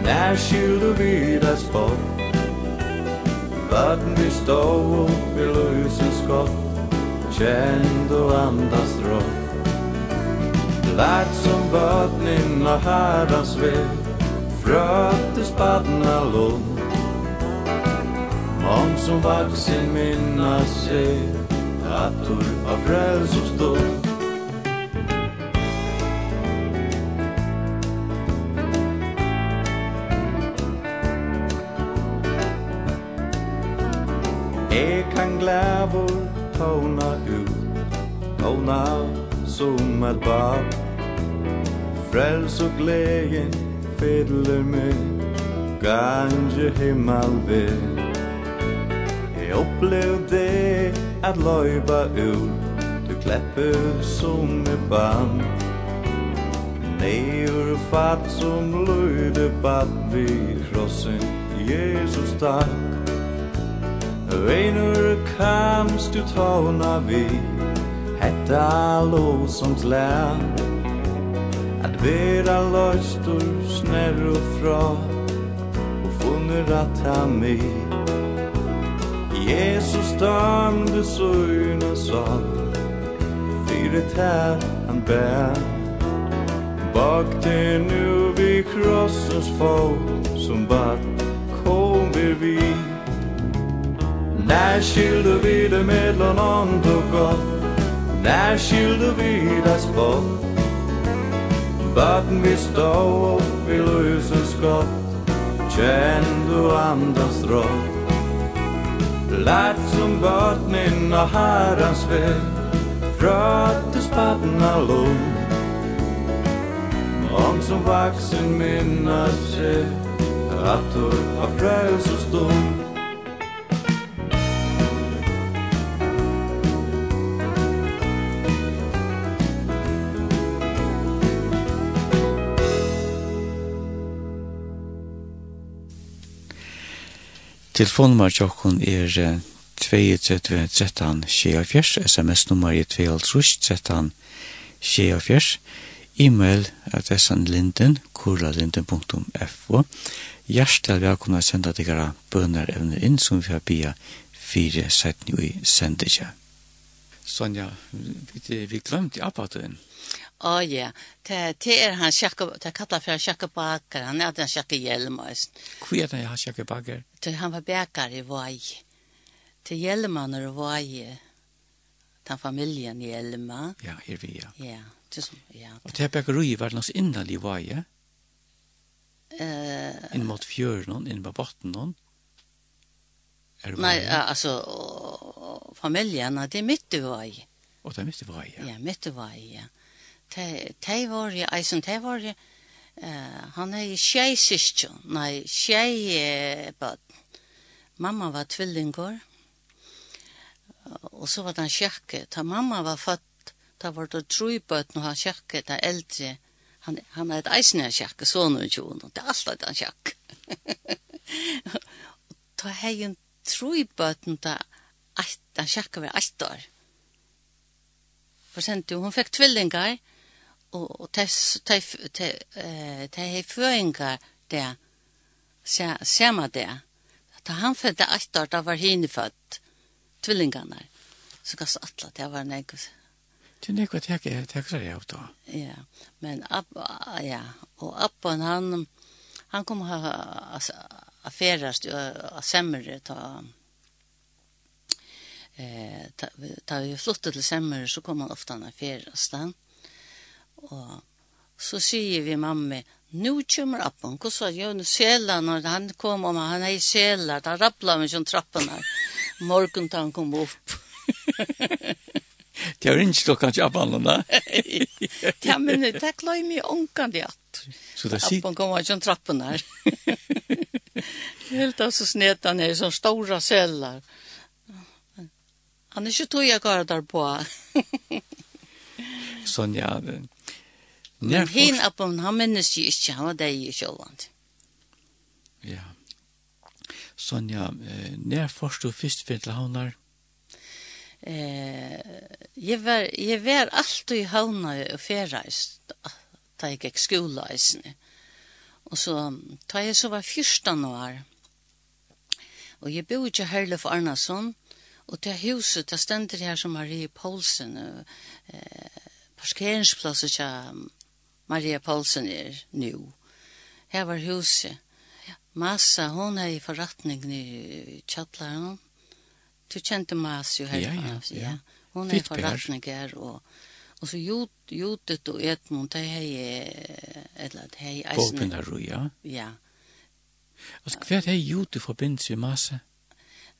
När skil du vid det spott. Vatten vi stå upp i lusens skott. Känd och andas rått. Lärt som vattnen och herrans väg Fröt i spadna lån Mån som vaksin minna sig Kattor av frälsostånd en glävor tåna ut Tåna som et bad Frels og glägen fedler mig himmel ved Jeg opplev det at løyba ur Du klepper som et band Neur fatt som løyde bad Vi krossen Jesus takk. Reinur kamst du tåna vi Hetta lovsångs lær At vera løystur snær og fra Og funnur at ha mi Jesus damde søyna søgna sal Fyret her han bær Bak det nu vi krossens fot Som vatt kom vi vid När skilde vi det mellan ont och gott När skilde vi det spott Baden vi stå upp i löses skott. Känn du andas rått Lärt som bötnin och herrans väg. Fröttes pappna lång. Om som vaksen minnas sig. Att du har frälst och stund. Telefonnummer tjokken er 32 13 24, sms-nummer er 22 13 24, e-mail adressen linden, kuralinden.fo. Hjertelig velkomna å senda dere bønner evner inn som vi har bia fire setning i sendetja. Sonja, vi, vi glemte apatøyen. Å ja. Det er han sjakka, det er kallet for sjakka baker, han er den sjakka hjelmøys. Hvor er det han sjakka baker? Han var baker i Vai. Til hjelmøyner i Vai, den familien i Hjelma. Ja, her vi, ja. Ja, det som, ja. Og det er bakar i var hans innal i Vai, ja? Uh, inn mot fjøren, inn mot botten, Nei, altså, familien, det er mitt i Vai. Og det er mitt i Vai, ja. Ja, mitt i Vai, ja de var jo, eisen, de var jo, han er jo tjei syskjo, nei, tjei bad. Mamma var tvillingår, og så var han sjekke. Ta mamma var fatt, (laughs) ta var det tru bad, og han sjekke, ta eldre, han, han er et eisen jeg sjekke, så nu jo, det er alltid at han sjekke. ta hei en tru bad, ta han sjekke var ett år. For sent jo, hun fikk tvillingar, og og og tæs tæ tæ tæ hei føringar der sjá sjá der ta han fødde eitt år da var hin født tvillingarna så gass atla det var nei Det er nekva tek jeg, tek seg av da. Ja, men Abba, ja, og Abban han, han kom ha affærast og semmere ta, eh, ta, ta vi flyttet til semmere så kom han ofte han affærast han. Og så sier vi mamma, nu kommer appen. Hva sa jeg? Sjela, når han kom om, han er i sjela, da rappla han sånn trappen her. Morgen da han kom opp. (laughs) det er ikke klokka til appen, da? (laughs) ja, men det er klart mye ånkan det at. Så det sier... Appen kommer ikke sånn trappen her. (laughs) Helt av så snet han her, sånne store sjela. Han er ikke tog jeg kvar der på. sånn, ja, det Men hin uppon han minnes ju inte, han var där i Kjolland. Ja. Sonja, eh, när först du först för till havnar? Eh, jag var, jag var alltid i havnar och färreist, da jeg gikk skoleisene. Og så, da jeg så var 14 år, og jeg bor ikke Herlef Arnason, og det huset, det stender her som Marie Poulsen, eh, parkeringsplasset til Maria Paulsen er nu. Her var huset. Massa, hon er i forretning i Kjattlaren. Du kjente Massa jo her. Ja, ja, ja. Hon er i forretning her, og, og så Jotet og Edmund, de er i eller de er i eisen. Våpenaru, ja. Ja. Altså, hva er Jotet forbindelse med Massa?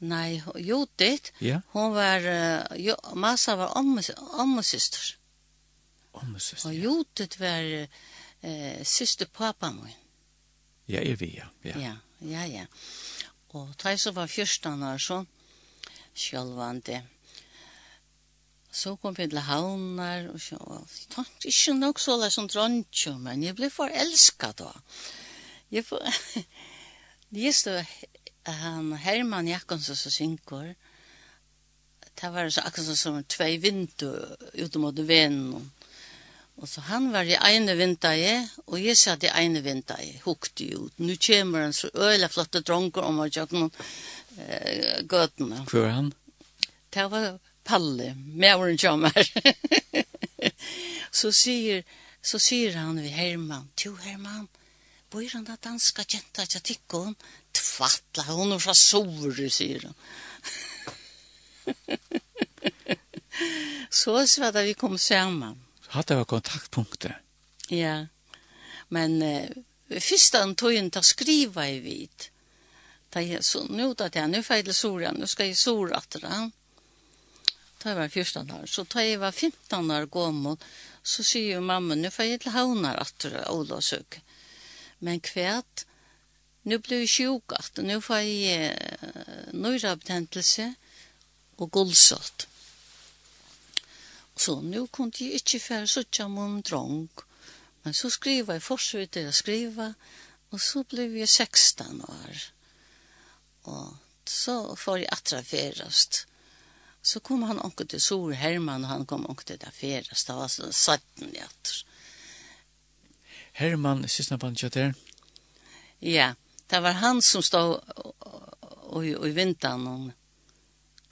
Nei, Jotet, ja. hon var, uh, jo, Massa var ommesøster. Om Åmme syster. Og Jotet var uh, syster pappa min. Ja, er vi, ja. Ja, ja, ja. ja. Og da jeg var fyrstan år så, sjølvande, så kom vi til havnar, og så, jeg tenkte ikke nok så lær som dronkjo, men jeg ble forelsket da. Jeg får, jeg (laughs) stod, han Herman Jakobsen som synker, det var så akkurat som tvei vindu utom mot vennen. Og så han var i ene vintaje, og jeg satt i ene vintaje, hukte jo ut. Nu kommer han så øyla flotte dronker om å gjøre noen eh, gøtene. Hvor var han? Det var Palle, mævren kommer. (laughs) så sier, så sier han vi Herman, to Herman, bor han da danska kjenta til tikkon? Tvattla, hon er fra Sore, sier han. (laughs) så svar da vi kom sammen hatt det var kontaktpunktet. Ja, men eh, första en tog inte skriva i vid. Da jeg så nå da att jag nu fel sora, nu ska jag sora att det. jeg var första där, så da jeg var 15 år gammel, så sier jo mamma nå får jeg til havnar etter det Olavsök. Men kvært, nå ble jeg sjuk att nu får jag nöjrabetändelse och gullsott. Mm Så nu kunde jag inte för suttja mun drong. Men så skriva jag forsvitt jag skriva. Och så blev jag 16 år. Och så får jag attraferast. Så kom han också till Sor Herman och han kom också till det ferast. Det var så satten jag Herman, sysna bandkjöter? Ja, det var han som stod och i vintan om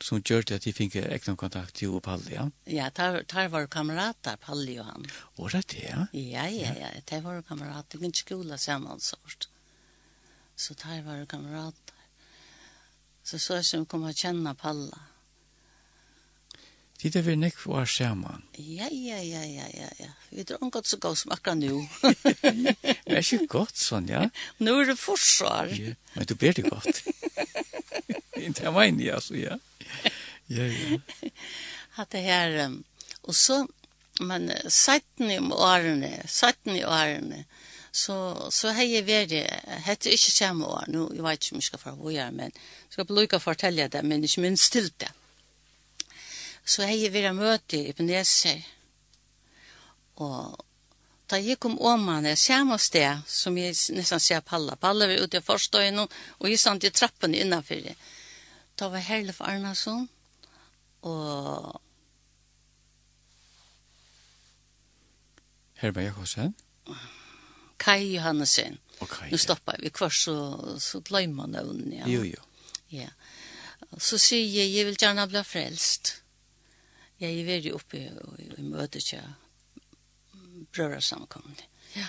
som gjør det at de fikk ekne kontakt til Palli, ja? Ja, tar, tar var kamerater, Palli og han. Var det det, ja? Ja, ja, ja, tar var kamerater, ikke skola sammen sort. Så tar var kamerater. Så så er som kom å kjenne Palla. Det er vi nekk var sammen. Ja, ja, ja, ja, ja, ja. Vi drar godt så godt som akkurat nå. det er (laughs) ikke godt sånn, ja? Nå er det forsvar. Ja, men du ber det godt. (laughs) (laughs) Inte jag menar jag så ja. Ja ja. (laughs) Att det här och så men sätten i åren, sätten i åren så så har ver det hette inte samma år nu jag vet inte hur jag ska förvåja men ska bluka fortälja det men inte minst till det. Så har hej ver möte i Peneser. og da jeg kom om åman, jeg samme sted, som jeg nesten ser Palla. Palla var ute i forstøyene, og jeg stand i trappen innenfor det. Det var Herlef Arnason, og... Herba Jakobsen? Kai Johannesen. Okay, nu stoppar vi kvar så, så glömmer man ögonen. Ja. Jo, jo. Ja. Så sier jeg, jeg vil gjerne bli frelst. Jeg er veldig oppe i, i mötet jag bröra samkomna. Ja.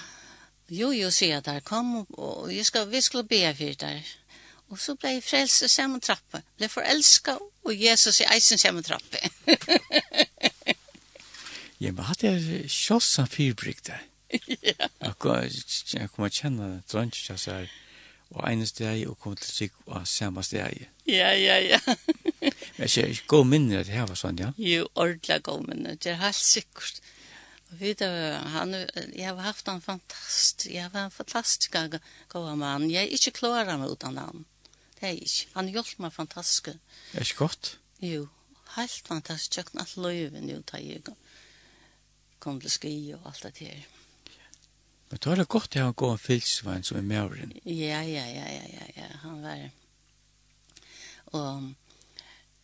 Jo, jo, sier jeg der, kom og, og jeg skal, vi skulle be for det där. Og så ble jeg frelst i samme trappe. Ble forelsket, og Jesus i eisen samme trappe. (laughs) ja, men hadde jeg kjøssan fyrbrygd der. (laughs) Ja. Jeg kom kommer kjenne drønns, jeg sier, og ene steg, og kom til sikk og samme steg. Ja, ja, ja. (laughs) men jeg sier, god minner det her var sånn, ja? Jo, ordentlig god minner, det er helt sikkert. Og vet du, han, jeg har haft en fantastisk, jeg var en fantastisk god mann. Jeg er ikke klar meg uten han det er ikke. Han hjelper meg fantastisk. Det er ikke godt? Jo, helt fantastisk. Jeg kan alt løyve nå da jeg kom til ski og alt det her. Men da er det godt å han går god fylsvann som er mauren. Ja, ja, ja, ja, ja, ja. Han var... Og...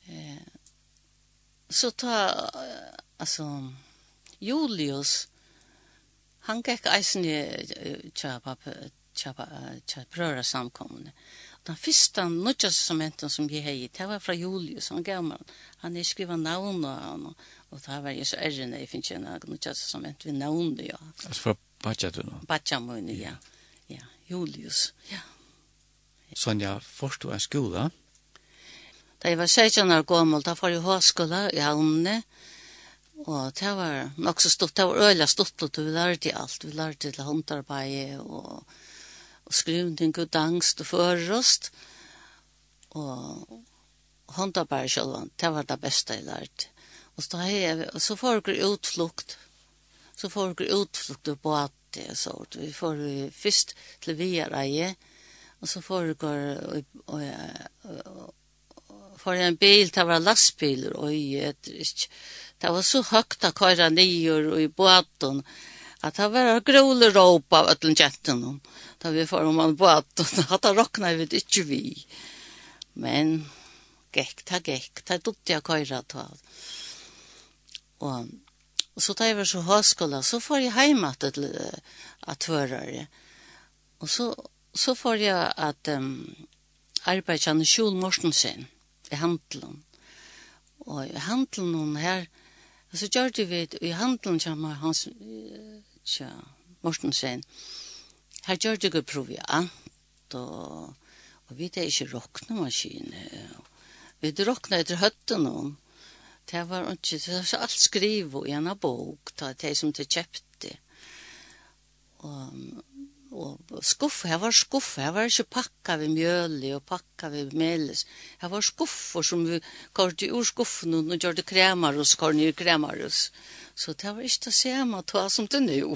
Eh, så ta... Altså... Julius... Han gikk eisen i tja pappa, tja, tja, tja, tja, tja, tja, den første nødja testamenten som jeg hei, det var fra Julius, han gav meg, han er skriva navn og han, og det var jo så ærrene, jeg finner ikke en nødja testament ved navn, ja. Altså fra Batja du nå? Batja mine, ja. Ja, Julius, ja. Sonja, forstå en skola? Da jeg var 16 år gammel, da var jeg håskola i havnene, og det var nok så stort, det var øyla stort, og vi lærte alt, vi lærte til håndarbeid, og og skrivning og dangst og først. Og hånda bare selv, det var det beste jeg lærte. Og så, jeg, og så får jeg utflukt. Så får jeg utflukt og båt, og så. Vi får først til Viereie, og så får jeg og, og, og, jeg en bil, det var lastbiler, og jeg, det var så høyt å køre nye og i båten, og at det var gråle råp av ötlen jätten da vi får om man båt at det råkna vi ikke vi. Men gekk ta gekk ta dutt jeg køyra ta og så da jeg var så høyskola så får jeg hjemme at at hørere og så så får jeg at um, arbeidkjenne Kjol Morsensen i handelen. Og i handelen her så gjør det vi i handelen kommer hans tja Mortensen. Her gjør det ikke proviant, og, og vi det er ikke råknemaskiner. Vi det råkne etter høtten om. Det var ikke, det var alt skrivo i en bok, det er som det kjøpte. Og, og skuff, her var skuff, her var ikke pakka vi mjøli og pakka vi melis. Her var skuffer som vi kortet ur skuffen og gjør det kremar hos, kortet ur kremar hos. Og Så det var ikke det samme ta som det nå.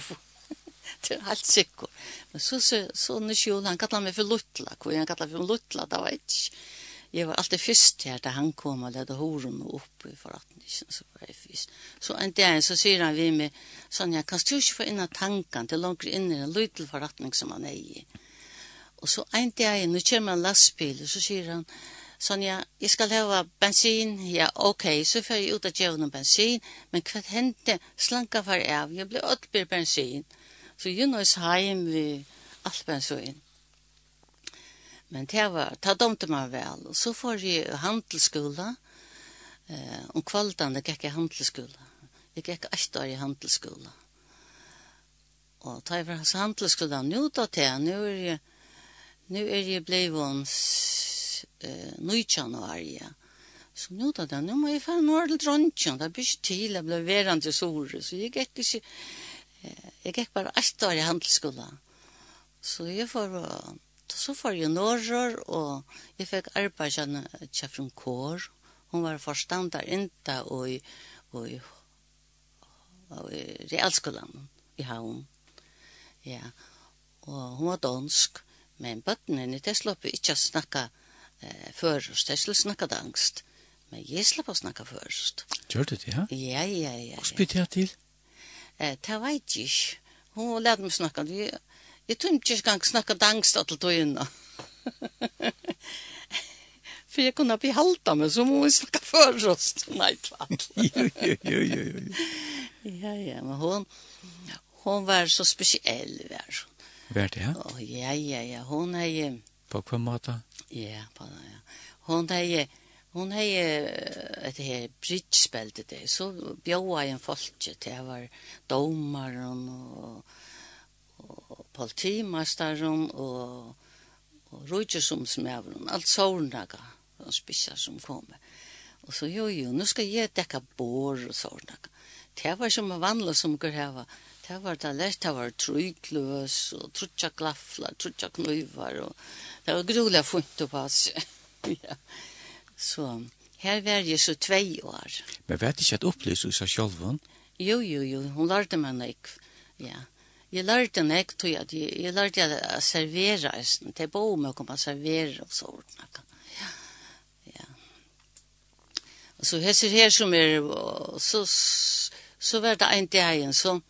det (laughs) er helt sikkert. Men så, så, så sjön han kallet meg for Lutla. Hvor han kallet for Lutla, det var ikke. Jeg var alltid først her da han kom og ledde horen opp i forretningen. Så var jeg først. Så en dag så sier han vi med, Sonja, kan du ikke få inn av tanken til langt inn i en lydel forretning som han er i? Og så en dag, nå kommer en lastbil, og så sier han, Sonja, jeg skal hava bensin, ja, ok, så fer jeg ut av djevn bensin, men hva hendte slanka for av, jeg ble åttbyr bensin, så jeg nøys heim vi all bensin. Men det var, ta domte man vel, og så får jeg handelsskola, eh, om kvaldene gikk jeg handelsskola, jeg gikk ett år i handelsskola. Og ta i hans handelsskola, nu da til, nu er jeg, nu er jeg blei vans, eh, nøytjanuarie. Så nu då, då, nu må jeg fan nå til drontjen, det blir ikke til, jeg ble verandre sore, så jeg gikk ikke, jeg gikk bare ett år i handelsskola. Så jeg får, så får jeg norrør, og jeg fikk arbeid kjær fra kår, hun var forstander inte og i, og i, og i realskolan i havn. Ja, og hun var dansk, men bøttene, det slapp vi ikke å snakke eh, først. Jeg skulle snakke angst. Men jeg slapp å snakke først. Gjør du det, ja? Ja, ja, ja. Hvordan bytte jeg til? Eh, det vet jeg ikke. Hun lærte meg snakke. Jeg, jeg tror ikke jeg kan snakke angst (laughs) til togene. For jeg kunne bli halta meg, så må vi snakke først. (laughs) Nei, tvart. (laughs) jo, jo, jo, jo. Ja, ja, men hon hon var så speciell var. Vart det? Ja? Oh, ja, ja, ja. Hon är ju På hva måte? Ja, på det, ja. Hun hei, hun jo, et her bridgespilte det, så bjóa en folke til jeg var domaren og, og politimasteren og, og rujtjesomsmæveren, alt sårnaga, og spissa som kom. Og så jo, jo, nu skal jeg dekka bor og sårnaga. Det var som vanlig som går heva. Det var det lett, det var trygløs og trutja glaffla, trutja knuivar og Det var grulig funnet på oss. ja. Så her var jeg så två år. Men vet ikke at upplysa seg själv? Jo, jo, jo. Hun lærte meg nek. Ja. Jag lärde nek tog jeg Jag lärde å servere. Det er bara om jag kommer å servere og så. Ja. Ja. Och så här her som är så så var det en dag igjen, så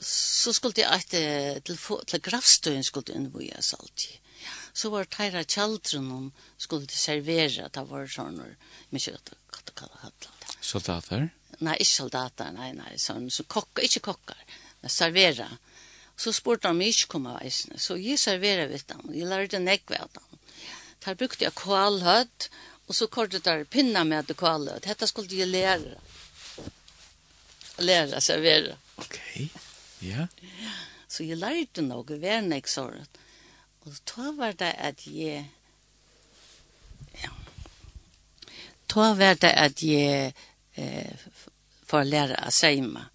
så skulle jeg jag til, till til Grafstøyen skulle innvojas alltid så var teira kjaldren hon skulle de servera, det var sånn, men ikke hva det kallar Soldater? Nei, ikke soldater, nei, nei, sånn, så kokkar, ikke kokkar, servera. Så spurte han mig ikke komme eisene, så jeg servera vidt dem, jeg lærte nekve av dem. Der brukte jeg kvalhøtt, og så kortet der pinna med det kvalhøtt, dette skulle jeg lære. Lære servera. Ok, ja. Yeah. Så jeg lærte nok, vernek såret. Og da var det at jeg... Ja. Da var det at jeg eh, får lære å seima.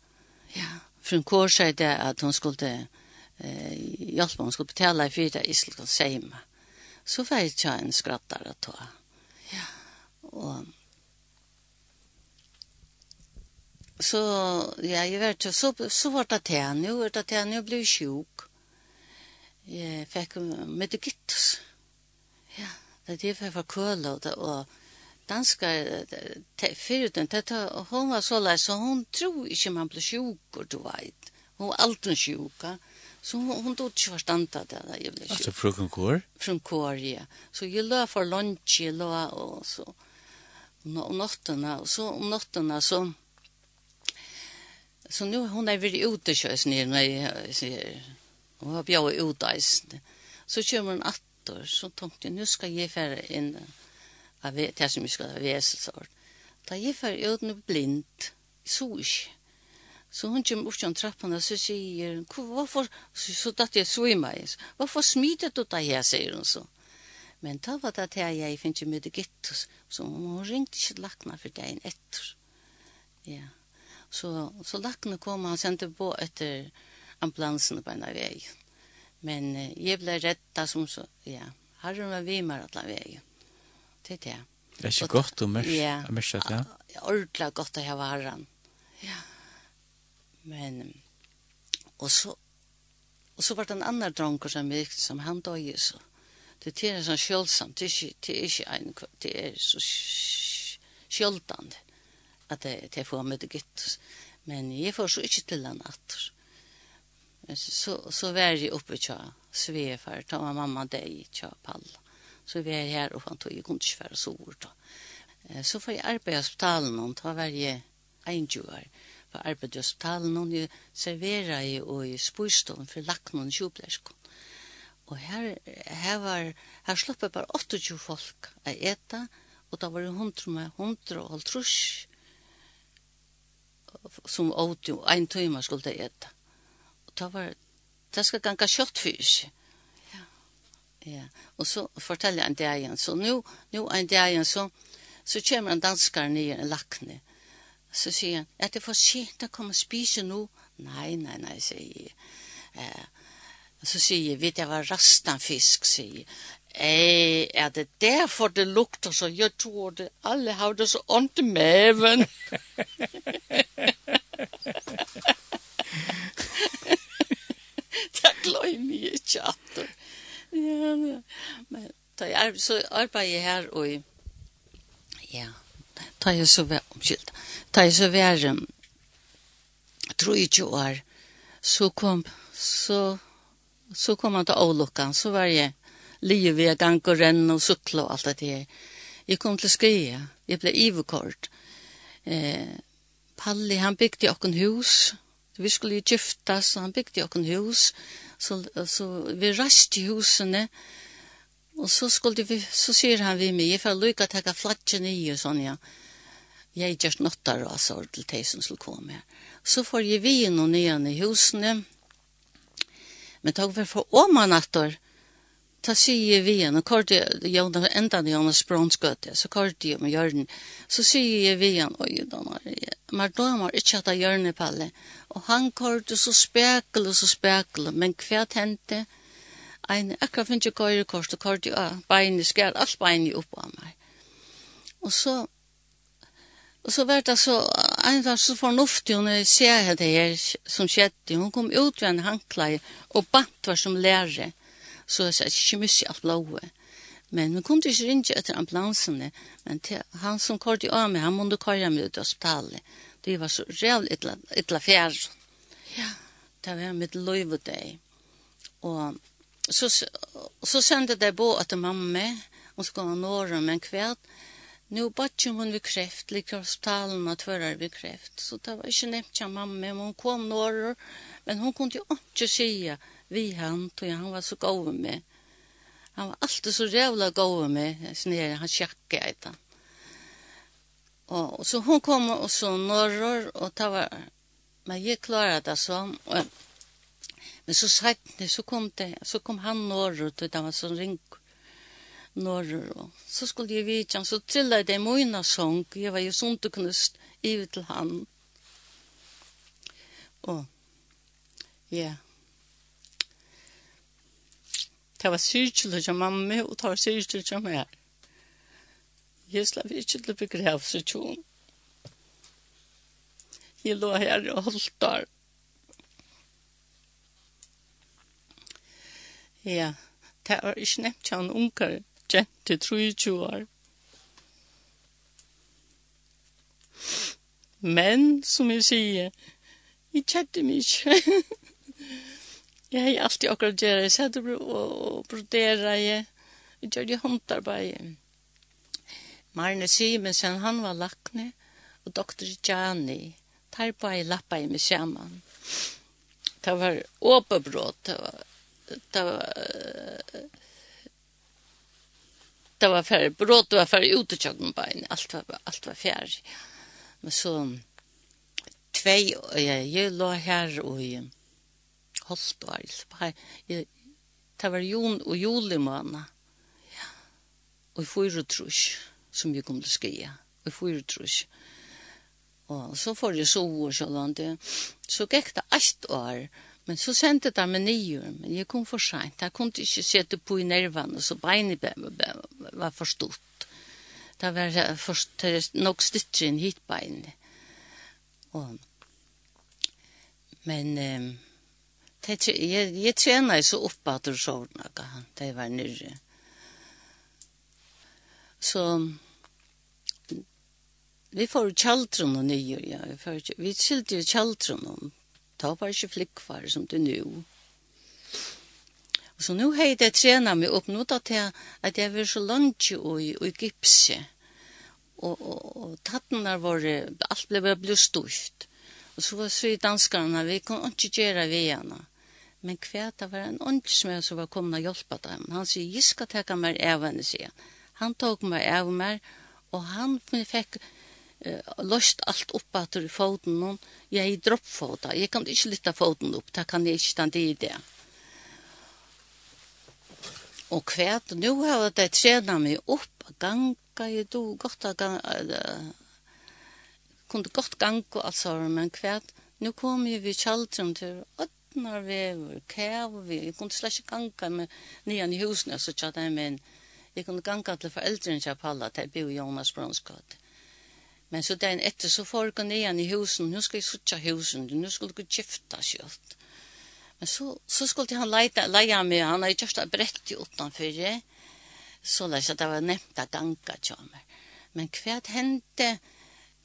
Ja. For en kår sier det at hun skulle eh, hjelpe, hun skulle betale for det, jeg skulle seima. Så var jeg ikke en skrattar å ta. Ja. Og så ja, jeg vet ikke, så, så var det til henne, og det til henne, og ble sjuk jeg fikk medikittus. Ja, det er det jeg var køl og, og danskar, fyrir den, hun var så lei, så hun tror ikke man blir sjuk, og du veit. Hun var alltid sjuk, ja. Så hon, hon tog ikke förstånd av det. Jag blev alltså frukon kår? Frukon kår, ja. Så jag lå för lunch, jag lå, och så. Om nätterna, och så om nätterna så... Så nu hon är väl ute och körs ner när jag ser Og har bjør ut eisen. Så kommer hun atter, så tenkte jeg, nå skal jeg fære inn av det som jeg skal ha veselsort. Da jeg fære ut noe blind, så ikke. Så hun kommer opp til trappen, og så sier hun, hvorfor, så, så datt jeg svima i, hvorfor smitet du deg her, sier hun så. Men da var det til jeg finner ikke mye gitt, så hun ringte ikke lakna for dagen etter. Ja, så, så lakna kom, han sendte på etter, ambulansen på en av vei. Men uh, jeg ble redda som så, ja, har hun vært vimer alle vei. Det er det. Det er ikke godt å mørke, ja, å mørke det, ja? Ordentlig godt å ha vært Ja. Men, og så, og så var det en annen dronker som gikk, som han døg så. Det er sånn sjølsamt, det er ikke, det er ikke en, det er så sjøltande at det, det er få med det gitt. Men jeg får så ikke til han atter. Men så, så var jag uppe tja svefar, ta var mamma dig tja palla. Så vi jag här och han tog ju kunskifär och sår då. Så får jag arbeta i hospitalen och ta varje enjuar. på arbeta i hospitalen och jag serverar i och i spurstånd för lacknån och tjublerskån. Og her, her var, her sluppet bare 28 folk å eta, og da var det 100 med 100 og halvtrus som åt jo en timme skulle eta det var, det skal ganske kjøtt. Ja. ja. Og så forteller jeg en dag igjen. Så nå, nå en dag igjen, så, så kommer en danskar nye, en lakne. Så sier han, er det for sent å komme og spise nå? Nei, nei, nei, sier jeg. Eh, så sier jeg, vet jeg hva rastan fisk, sier jeg. Ei, er det derfor det lukter så? Jeg tror det, alle har det så ånd i maven. (laughs) (laughs) det gløy mye inte att. Ja, men ta jag så arbetar her och ja, ta jag så väl omskilt. Ta jag så väl tror ikke år så kom så så kom han til olyckan så var jeg livet ved gang och renn och cykla och allt det där. Jeg kom till Skåne. Jag blev ivekort. Eh Palli han byggde också hus Vi skulle ju gifta så han byggde ju en hus. Så, så vi rast i husene. Og så skulle vi, så sier han vi med, jeg får lykke til å ta flatjen i og sånn, ja. Jeg gjør nåttar og altså til de som skulle komme her. Så får jeg vi noen nye i husene. Men takk for for åmannatter, ta sier vi igjen, og kort jeg, Jonas, enda når Jonas Bronsgøte, så kort jeg med hjørnen, så sier vi igjen, oi, Donar, men da må ikke hatt av hjørnet på alle. og han kort så spekel og så spekel, men hva hente, en akkurat finnes jeg køyre kort, og kort jeg, beinet, skjer, alt beinet opp av meg. Og så, og så var det så, en var så fornuftig, og når jeg ser det her, som skjedde, hun kom ut ved en hankleie, og bant var som lærere, så jeg ikke mye alt blåe. Men vi kunne ikke ringe etter ambulansene, men til, han som kort i av meg, han måtte køre meg ut av hospitalet. Det var så reelt ytla, fjær. Ja, det var mitt liv og deg. Og så, så sendte de bo etter mamma, hun skulle ha nåre om en kveld. Nå badde hun ved kreft, like hospitalen og tvører ved kreft. Så det var ikke nevnt til mamma, men hun kom nåre, men hun kunne jo ikke sige, vi han, tog han var så god med meg. Han var alltid så rævla god med meg, snere, han sjakket jeg da. Og, og så hun kom og så norror, og det var, men jeg klaret det så. og Men så sagt så kom det, så kom han norr ut, og det var sånn ring norr og så skulle jeg vite han, så trillet det i mojna sång, jeg var jo sånn og knust i til han. Og, ja, Det var syrkjelig til mamma, og det var syrkjelig til meg. Jeg slapp ikke til å begreve seg tjon. Jeg lå her og holdt der. Ja, det var ikke nevnt til han unger, jente, 23 år. Men, som jeg sier, jeg kjente meg ikke. (laughs) Jeg har alltid akkurat gjør det. Jag sätter og broderar. Jeg gjør det håndarbeid. Marne Simensen, han var lakne. Og doktor Gianni. Tar på ei lappa i mig samman. Det var åperbråd. Det var... Det var det var færre bråd, det var færre ut i tjocken bein, allt var, alt var færre. Men så, tvei, jeg, jeg lå her og jeg, Hospital. Det var jun og juli måned. Ja. Og i fyra trus, som vi kom til å skia. Og i fyra trus. Og så får jeg sove og sånn. Så gikk det ett år. Men så sendte det meg nye. Men jeg kom for sent. Jeg kunne ikke sette på i nervene, så beinet var forstått. Det var først nok stitcher inn hit beinet. Og, men... Eh, Det, jeg, jeg trener så oppe at du så noe, det var nyrre. Så vi får kjaldron og nyer, ja. Vi, får, vi skilte jo kjaldron og Ta bare ikke flikkfare som du nå. Og så nå har jeg trenet meg opp nå da til at jeg var så langt og, og i gipset. Og, og, og tattene var, alt ble bare stort. Og så var så i danskarna, vi kunne ikke gjøre vi henne men kvært det var en åndsmed som var kommet og hjulpet dem. Han sier, jeg skal ta meg av henne, sier han. Han tok meg av meg, og han fikk uh, løst alt opp at du foten noen. Jeg dropp foten. Jeg kan ikke lytte foten opp, da kan jeg ikke stande i det. Og kvært, nå har jeg trenet meg opp, ganga jeg do, godt av ganga, uh, kunde godt ganga, altså, men kvært, nå kom jeg ved til, og vatnarvegur, kævvegur, jeg kunne slett ikke ganga med nian i husene, så tja dem men Jeg kunne ganga til foreldrene til Palla, til Bio Jonas Brunskott. Men så den etter så får jeg nian i husene, nu skal jeg sutja husen, nu skal jeg gifta kjøtt. Men så, så skulle han leia, leia meg, han har jo kjørst brett i utanfyrir, så leis at det var nevnt at ganga tja meg. Men hva hendte,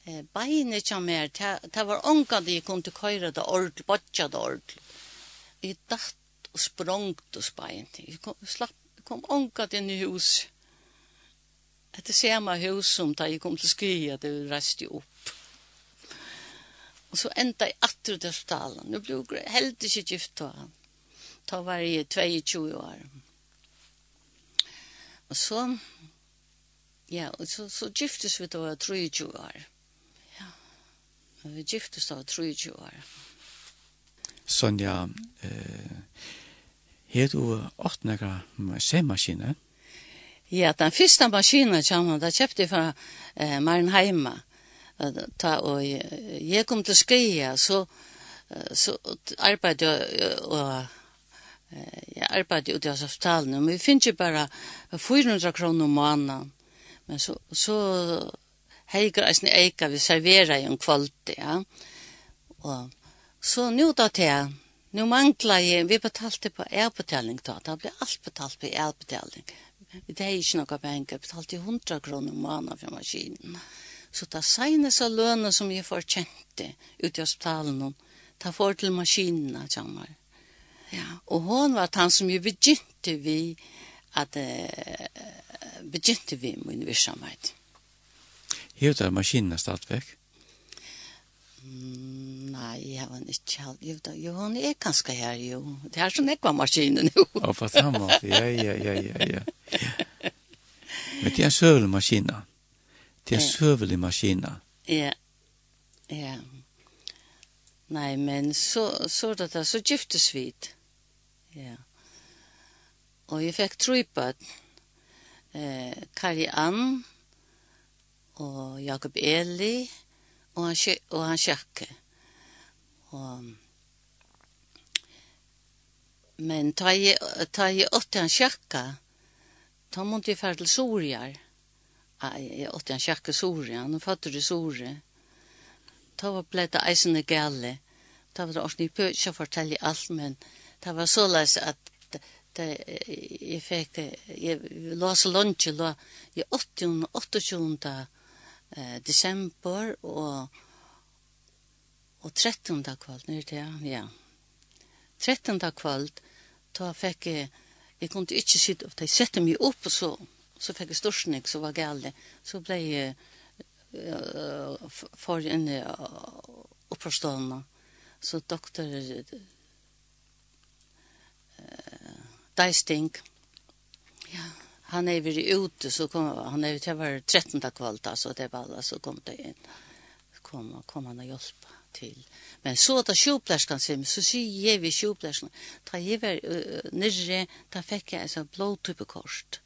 eh, beinet tja meg, det var ångan de kunne køyre det ordentlig, bodja det ordentlig Jeg datt og sprongt og speint. Jeg kom, slapp, kom ångat inn i hus. Det samme hus som da jeg kom til skria, det reiste opp. Og så enda jeg atter til stalen. Nå ble jeg helt ikke gift av han. Da var jeg 22 år. Og så, ja, og så, så giftes vi da 23 år. Ja, vi giftes da 23 år. Ja. Sonja, eh, her du åtte nægra semaskiner? Ja, den første maskinen kommer, da kjøpte jeg fra eh, Maren Heima. Ta, og jeg kom til Skria, så, så arbeidde jeg og jeg arbeidde ute i hospitalen, men vi finner ikke bare 400 kroner om måneden. Men så, så heikker jeg eika vi serverer i en kvalitet, ja. Og Så nu då till Nu manglar jeg, vi betalte på elbetaling da, da ble alt betalt på elbetaling. Det er ikke noe penger, betalte 100 kroner om måneden for maskinen. Så det så lønene som jeg får kjente ute i hospitalen, ta får til maskinene, kjenner. Ja, og hon var han som jeg begynte vi, at uh, begynte vi min virksomhet. Hevde maskinen stadigvæk? Nei, jeg var ikke halv. Jo, da, jo, han er ganske her, jo. Det er sånn jeg var maskinen, jo. Ja, på samme måte. Ja, ja, ja, ja, ja. Men det er søvelig maskiner. Det er søvelig maskiner. Ja, ja. Nei, men så, så er det der, så giftes vi. Ja. Og jeg fikk tro på at eh, Kari Ann og Jakob Eli og og han, og han sjakke. Og, men ta i, ta i åtte han sjekke, ta måtte jeg fære til Sorjar. Jeg åtte han sjakke Sorjar, han fatter det Sorje. Ta var bleta eisende gale. Ta var det ordentlig pøtja fortelle alt, men ta var så leis at det jeg fikk det, jeg la så lunge, jeg 80, 28 eh, december og, og 13. kvöld, nu det, ja. 13. kvöld, då fick jag, jag kunde inte sitta upp, jag sätter mig upp och så, så fick jag storsnick så var galet. så blev jag uh, för en uh, uppförstående. Så doktor uh, Deisting, ja, han är vi ute så kom han är det var 13 kvällt alltså det var alla så kom det in kom kom han och hjälpa till men så att sjopläskan sim så så ger vi sjopläskan ta ge uh, nere ta fick jag så blå typ kost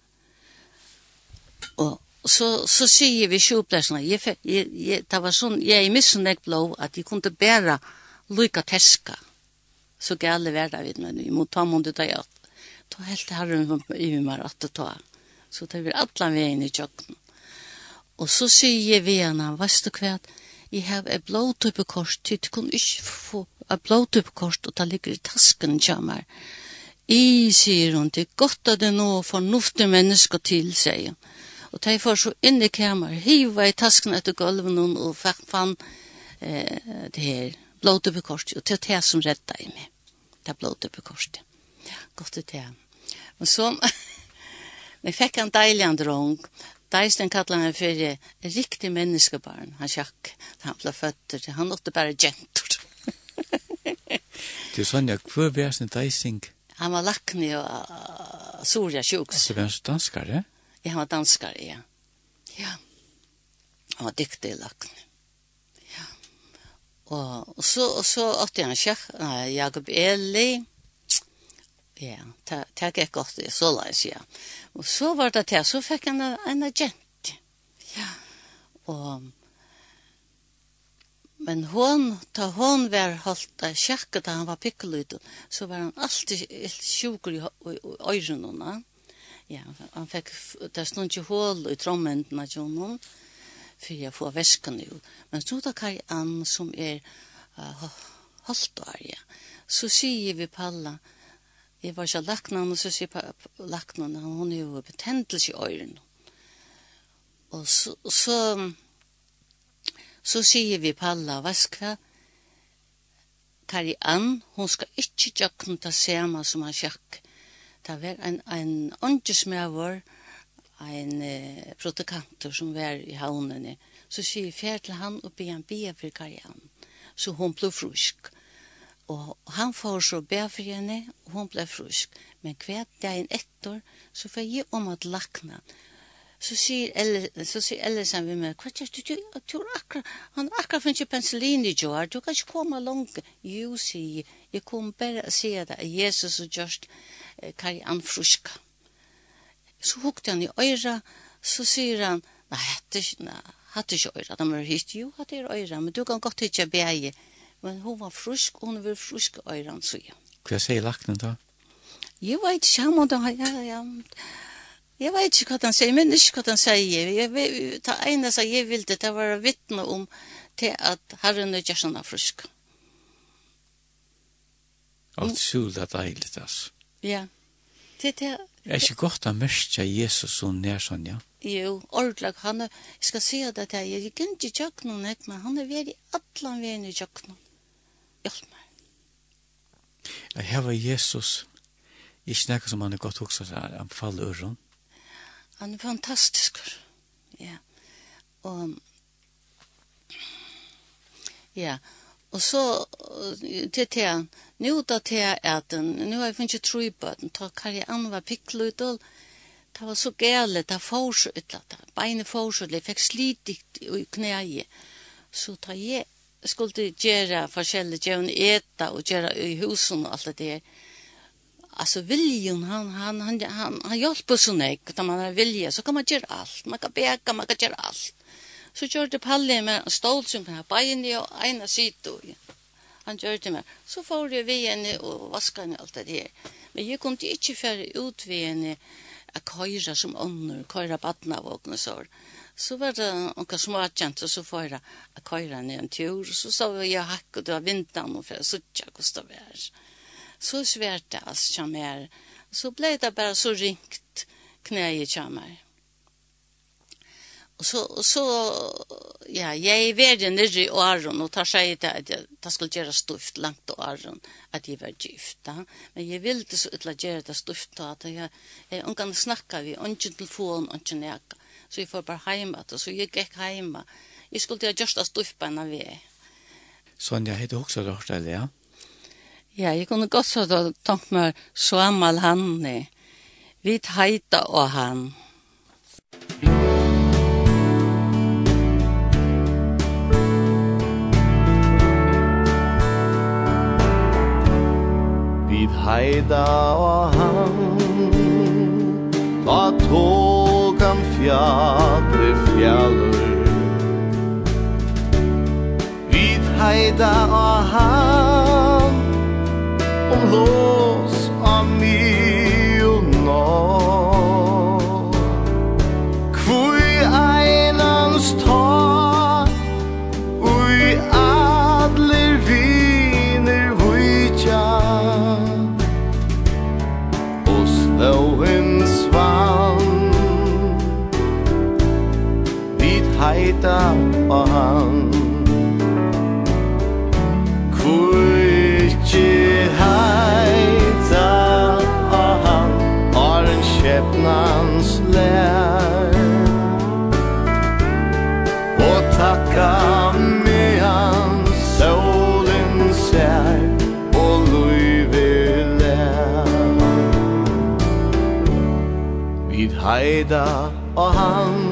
och så så ser vi sjopläskan jag jag det var sån jag är missunnäck blå att jag kunde bära lika teska. Så galle värda vid men i mot ta mot det jag då helt har i mig att ta Så det blir allan veien i tjokken. Og så sier vi henne, «Vast du hva? Jeg har et blåtøpekors, du kan ikke få et blåtøpekors, og det ligger i tasken til meg. I, sier hun, det er godt at det nå får fornuftige mennesker til, sier hun. Og de får så inn i kamer, hiva i tasken etter gulven og fann eh, det her blåtøpekors, og det er det som redda i meg. Det er blåtøpekors, ja, godt det er. Og så, (laughs) Vi fikk en deilig en drong. Deisen kallet han for riktig menneskebarn. Han sjakk, han ble født, han åtte bare gentor. det er sånn, ja, hva var sin deising? Han var lakne og uh, Soria sjuks. Det var en danskar, Ja, han var danskar, ja. Ja, han var dyktig lakne. Ja. Og, og, så, og så åtte han sjakk, Jakob Eli, Ja, det gikk godt, det er så leis, ja. Og så var det til, så fikk han en agent. Ja, og... Men hon, ta hon var holdt av sjakka da han var pikkelut, så var han alltid sjuker i øyrenene. Ja, han fikk, det stod ikke hål i trommendene til honom, for jeg får veskene jo. Men så da Kari Ann, som er uh, holdt av, ja, så sier vi på alle, Jeg var ikke lakna, og så sier lakna, hun er jo betendelse i øyren. Og så, så, så sier vi Palla, hva skal Kari Ann, hun skal ikke tjøkken ta sema som han sjakk. Det var en, en åndesmøver, en eh, protekantor som var i havnene. Så sier vi fjerd til han og be han be for Kari Ann. Så hun ble frusk. Mm Og han får så be for henne, og hun ble frusk. Men hver dagen etter, så får jeg om at lakna. Så sier Elle, så sier Elle sammen med meg, hva er det du tror akkurat, han akkurat finner ikke penicillin i Joar, du kan ikke komme langt. Jo, sier jeg, jeg kommer bare å si det, Jesus og Gjørst, kan jeg anfruska. Så hukte han i øyra, så sier han, nei, hatt ikke øyra, de har hitt, jo, hatt er øyra, men du kan godt hitt jeg beie. Ja men hun var frusk, og hun var frusk øyren, så ja. Hva sier laknen da? Jeg vet ikke, han må da, ja, ja. Jeg vet ikke hva han sier, men ikke hva han sier. Jeg, vet, ta ene seg, jeg ville det var vittne om til at herren er ikke sånn frusk. Alt skjul er deilig, altså. Ja. Det er Er ikke godt å mørke Jesus så nær sånn, ja? Jo, ordentlig, han er, jeg skal si det til jeg jeg kan ikke tjøkken henne, men han er veldig atlan veien i tjøkken Hjelp meg. Jeg hever Jesus ikke noe som han er godt hoksa seg, han faller øren. Han er fantastisk. Ja. Og ja, og så til til han, nå da til at han, nå har jeg funnet tro på at han tar karri an var pikklut og det var så gale, det får så utlatt, beinet får så utlatt, jeg fikk slidigt i knæet. Så tar jeg skulle gjøre forskjellige djevn eta og gjøre i husen og alt det der. Alltså viljen han han han han han hjälper så nej att man har vilja så kan man göra allt. Man kan bäka man kan göra allt. Så gjorde det Palle med en stol som kan ha i och ena sidan han gjorde det med så får jag vi henne och vaska henne allt det där men jag kunde inte färre ut vi henne a köra som ånder köra vattnavågn och Så så var det noen småkjent, og så får jeg å køyre ned en tur, og så sa vi, jeg hakk, og det var vinteren, og for så suttet hvordan det var. Så svært det, altså, kom her. Så ble det bare så ringt knæet kom her. Og så, og så, ja, jeg er veldig nere i åren, og tar seg til at jeg, det skulle gjøre stuft langt i åren, at jeg var gift, da. Men jeg ville så utla gjøre det stuft, at jeg, jeg ungan snakka vi, ungen telefon, ungen eka så jeg får bare heima, så jeg gikk hjemme. Jeg skulle ha en av stufbana vi. Sonja, hei du også rørt det, ja? Ja, jeg kunne godt så da tenkt meg så Svamal Hanni. Vi heita og han. Vi heita og han. Ta tog fjadre fjallur Vit heida á han Om lov heida og han.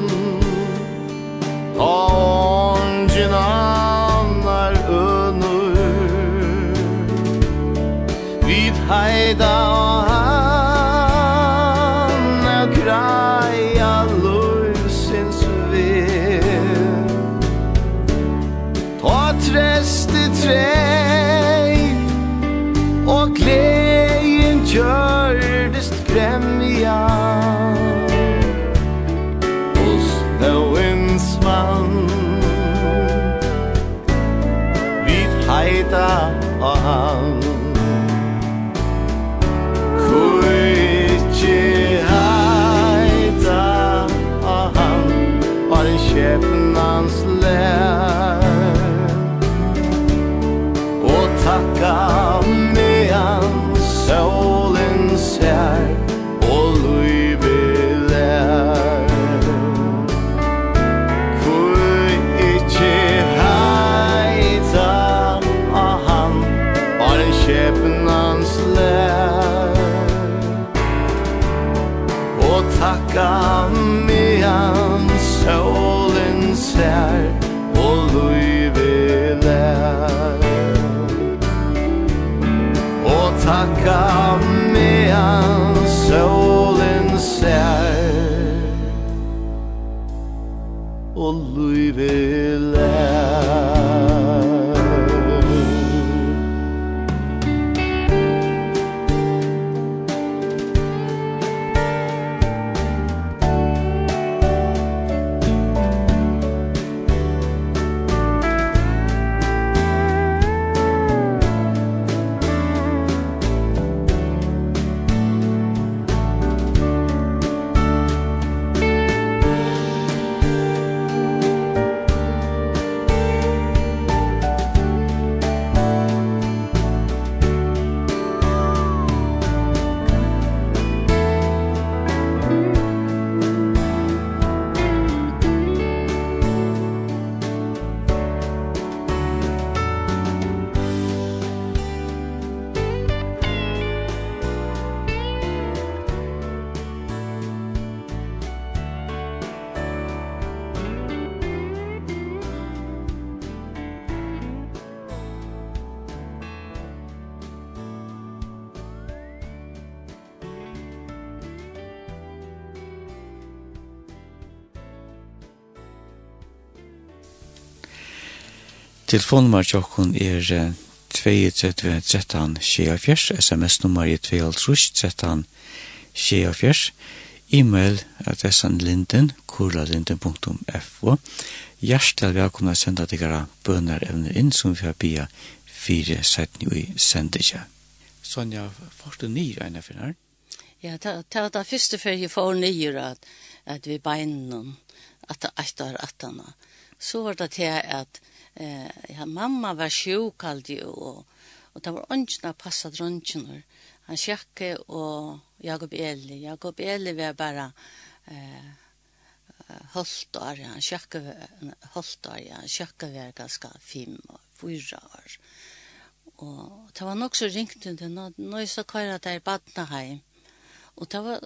Telefonnummer til okkun er 32 13 24, sms-nummer er 22 13 24, e-mail adressan linden, kurlalinden.fo. Hjertelig velkommen å senda gara bønner evner inn som vi har bia fire setten i sendingen. Sonja, får du nyr enn for her? Ja, ta, ta, ta første før jeg får nyr at, at vi beinene, at det er etter at Så var det til at eh, ja, mamma var sjuk aldrig och, och det var ungna att passa dröntgen. Han sjekke och Jakob Eli. Jakob Eli var bara eh, halvt Han sjekke halvt år. Han sjökade var ganska fem år, fyra år. og det var nok så ringt under någon. Nu så kallade det Badnaheim. og det var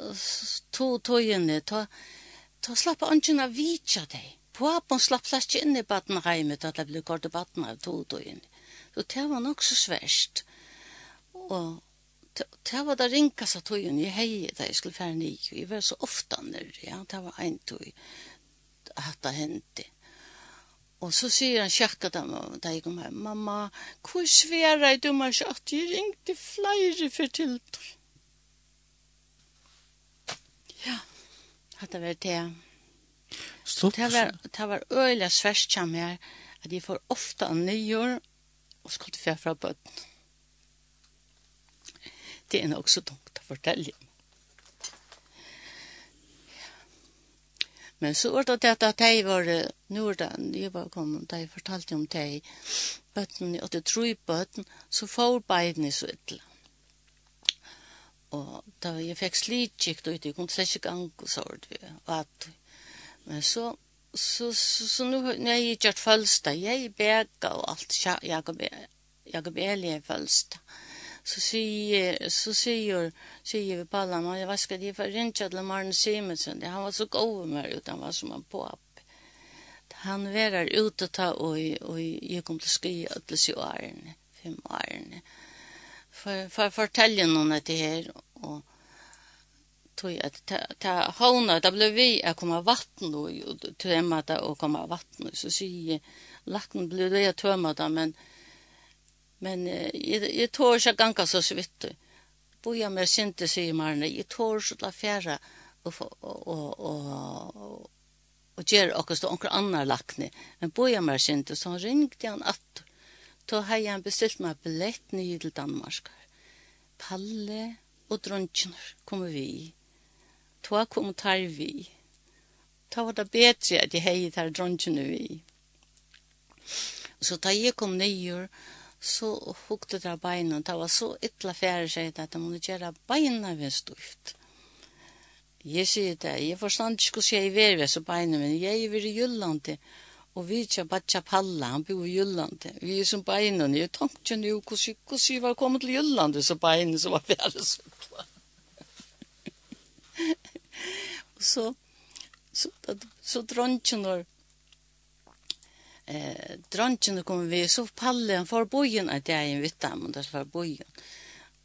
to togene. Ta, ta slappa ången att vitsa Papen slapp seg ikke inn i badneheimet at det ble kort i badneheimet to døgn. Så det var nok så sverst. Og det var det rinkas av tøyen i hei da jeg skulle fære nye. Jeg var så ofte nere, ja. Det var en tog at det hendte. Og så sier han sjakka dem, da jeg kom hjem. mamma, hvor svære er du meg sjakk? Jeg ringte flere for tiltøy. Ja, at det var det. Stort. Det var, det var øyla sverst kjem her, at jeg får ofta nyår, og skulle fjerde fra bøtten. Det er nok så tungt å fortelle. Men så var det at at jeg var, nå var det, jeg var kommet, da jeg fortalte om de bøtten, og jeg tror i bøtten, så får beiden i så ytla. Og da jeg fikk slitkikt ut, jeg kunne slett ikke angå, så var det, og at Men så så så, så nu när jag gjort åt Fölsta, jag bägga och allt Jakob Jakob Elie Fölsta. Så säger så säger säger vi Pallan, man jag vaskade det för inte att Martin Simonsen, han var så god med utan var som en påp. Han verar ute ta och och jag kom till ski alla så åren, fem åren. För för fortälja någon det här och tog at ta, ta hona det blev vi att komma vatten och tömma det och komma vatten så så lakn blev det att tömma det men men jag jag tog så så svitt. Boja med synte sig marne jag tog så la färra og og og og ger också og onkel annar lakne. men boja med sinte så ringte han att då har han beställt mig billett ner till Danmark Palle og dronjen kommer vi ta kom tar vi. Ta var det bedre at jeg hei tar drongene vi. Så ta jeg kom nyer, så hukte det beina, det var så ytla fjerde seg at de måtte gjøre beina ved stuft. Jeg sier det, jeg forstand ikke hvordan jeg er ved så beina, men jeg er ved i Jylland og vi er ikke bare palla, han bor i Jylland. Vi er som beina, jeg tenkte jo hvordan jeg var kommet til Jylland, så beina som var fjerde så ytla og så, så, så, så dronjen var, eh, dronjen kom vi, så palle han får bojen at jag är vitt där men det var bojen.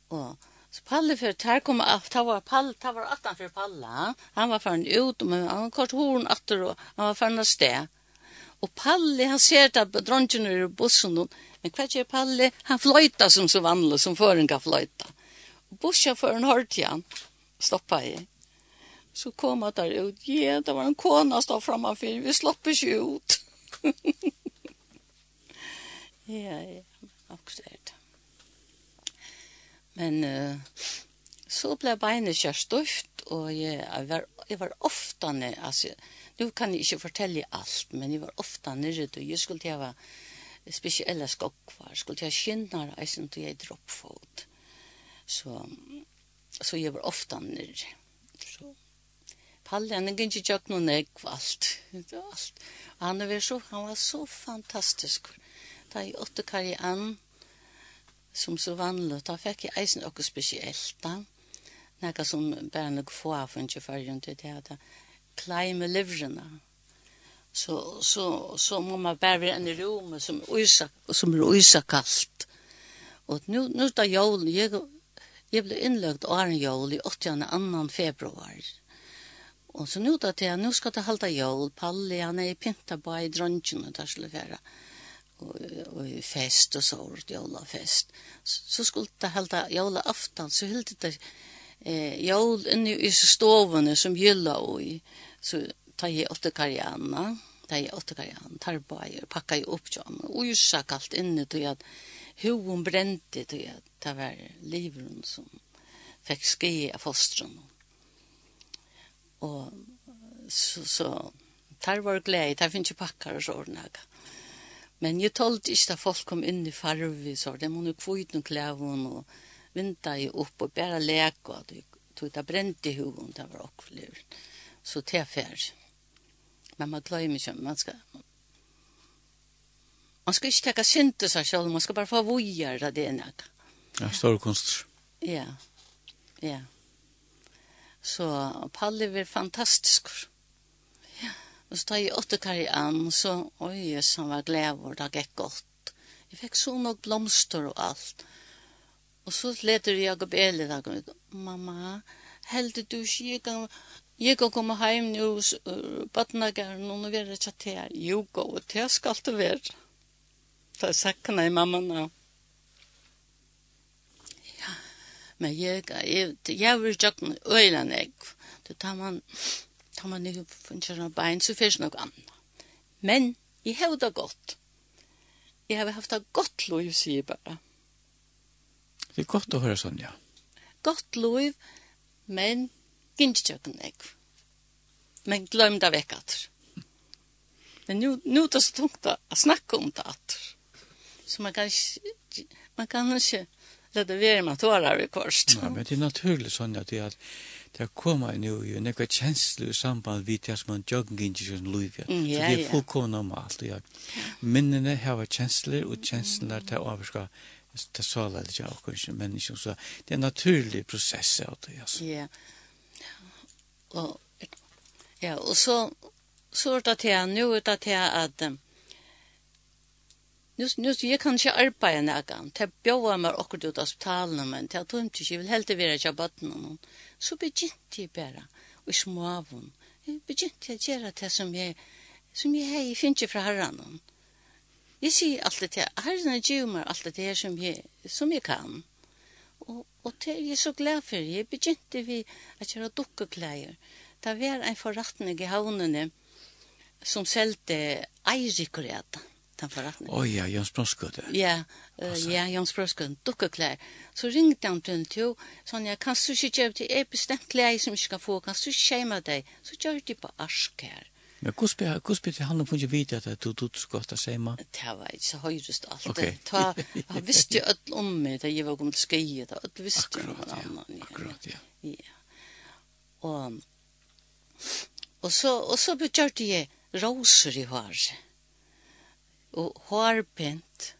Og så palle för tar kom att ta var palle, ta var att han för palla han var faren ut, men han kort horn åter og han var faren av och Og han ser at dronjen er i bussen, men hva palle Han fløyta som så vanligt som før en kan fløyta. Bussen för en hørte stoppa i så kom att där ut. Ja, det var en kona stå framför. Vi slapp ju ut. (laughs) ja, ja, akkurat. Men uh, så blev beinet kjørstøft, og jeg, jeg, var, jeg var ofte ned, altså, nu kan jeg ikke fortelle alt, men jeg var ofte nede, og jeg skulle til å være spesielle skokkvar, skulle til å skynne reisen til jeg droppfot. Så, så jeg var ofte nede. Palle, han er ikke tjokk noen egg alt. alt. Han, var så, han var så fantastisk. Da jeg åtte kar i an, som så vanlig, da fikk jeg eisen noe spesielt da. Nekka som bare noe få av en førjen til det da klei med livrene. Så, så, så må man bare være en rom som, uysa, som er uysa kalt. Og nu, nu da jól, jeg, jeg ble innløgt åren jól i 8. 2. februar. Og så nu da til jeg, nu skal det halda jól, Palli, han er i pynta på i dronjen og der skulle være, og, og i fest og sårt, jólafest. Så, så skulle det halda jóla aftan, så hildi det eh, jól inne i stovene som gylla og i, så tar jeg åtte karriana, tar jeg åtte karriana, tar bare, pakka jeg opp kjom, og ursa kalt inne til at hoen brente til at det var livren som fikk skia fostren og Og så, så tar var glede, der finnes ikke pakker og sånne. Men jeg tålte ikke at folk kom inn i farve, så det de måtte kvitt noen klæven og vinta i opp og bare leke, og det tog det brent i hoven, det var okkulur. Så det er ferdig. Men man glemmer ikke, man skal, man skal ikke tenke synd til seg selv, man skal bare få vujer av det ene. Ja, stor kunst. Ja, ja. Så Palle var fantastisk. Ja. Og så tar jeg åtte karri an, så oi, han var glævor, det gikk godt. Jeg fikk så nok blomster og alt. Og så leter Jakob Eli da, mamma, heldig du ikke, jeg kan, jeg kan komme hjem nå, uh, badnagaren, og nå vil jeg ikke til her. Jo, gå, det skal det være. Da sakna jeg mamma nå. Men jeg, jeg, jeg vil jo ikke øyne jeg. Da tar man, tar man ikke funnet noen bein, så finnes noe annet. Men jeg har det godt. Jeg har haft det godt lov, sier jeg bare. Det er godt å høre sånn, ja. Godt lov, men ikke kjørende jeg. Men glem det vekk at. Men nu nu det så tungt å snakke om det at. Så man kan ikke, man kan ikke, det være med tårer vi korst. Ja, men det er naturlig sånn at det er det kommer nu en några känslor i samband med det som man joggar inn i sin liv. Ja. Mm, ja, så det är fullkomna normalt. Ja. Minnene har kjensler, känslor och känslorna tar överska det såla det jag och kanske människor så det er en naturlig prosess av det alltså. Ja. og, ja, og så så er det til, nå er det att Nu nu så jag kan inte arbeta någon. Det bjöd mig också ut av hospitalen men det tog inte jag vill helt vara jag batten någon. Så begynte jag bara och små av hon. Jag begynte jag göra det som jag som jag hej finns ju från herran. Jag ser allt det här. Herren ger mig allt det här som jag som jag kan. Och och det är jag så glad för. Jag begynte vi att göra dockekläder. Det var en förrättning i havnen som sålde ejrikoräta. Mm rett han for retten. Å oh, ja, Jons Brønskøde. Ja, uh, ja, Jons Brønskøde, dukkeklær. Så ringte han til henne, sånn, ja, kan du ikke gjøre det? Jeg bestemt klær som jeg skal få, kan du ikke skjema deg? Så gjør de på arsk her. Men hvordan blir hvordan blir det han funnet vite at du tog du skulle ta sema? Det var ikke så høyrest alt. Ok. Ta han visste jo alt om meg da jeg var kommet til skeie da. Alt visste jo om annen. Ja. Akkurat, ja. Ja. Og og så og så begynte jeg roser i håret og hårpint,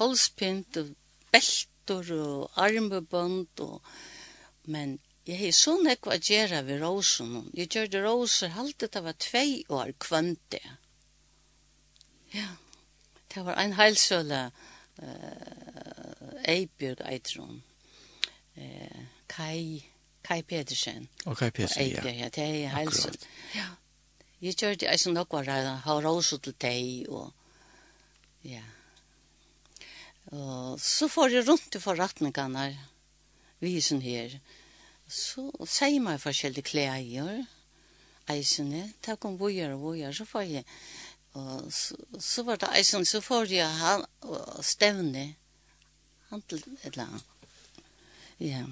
holspint og beltor og armbebånd og men Jeg har så nekk å gjøre ved rosen. Jeg gjør det roser halte det var tvei år kvante. Ja, det var en heilsøle uh, Eibjørg Eitron. Uh, Kai, Kai Pedersen. Og Kai Pedersen, Eibjørg, ja. ja. Det er heilsøle. Ja. Jeg gjør det en nok var å ha roser til deg og Ja. Og så får jeg rundt i forretningene visen her. Så sier meg forskjellige klæger, eisene, takk om bojer og bojer, så får jeg. Og så, så var det eisen, så får jeg han, stevne, han til et eller annet. Ja.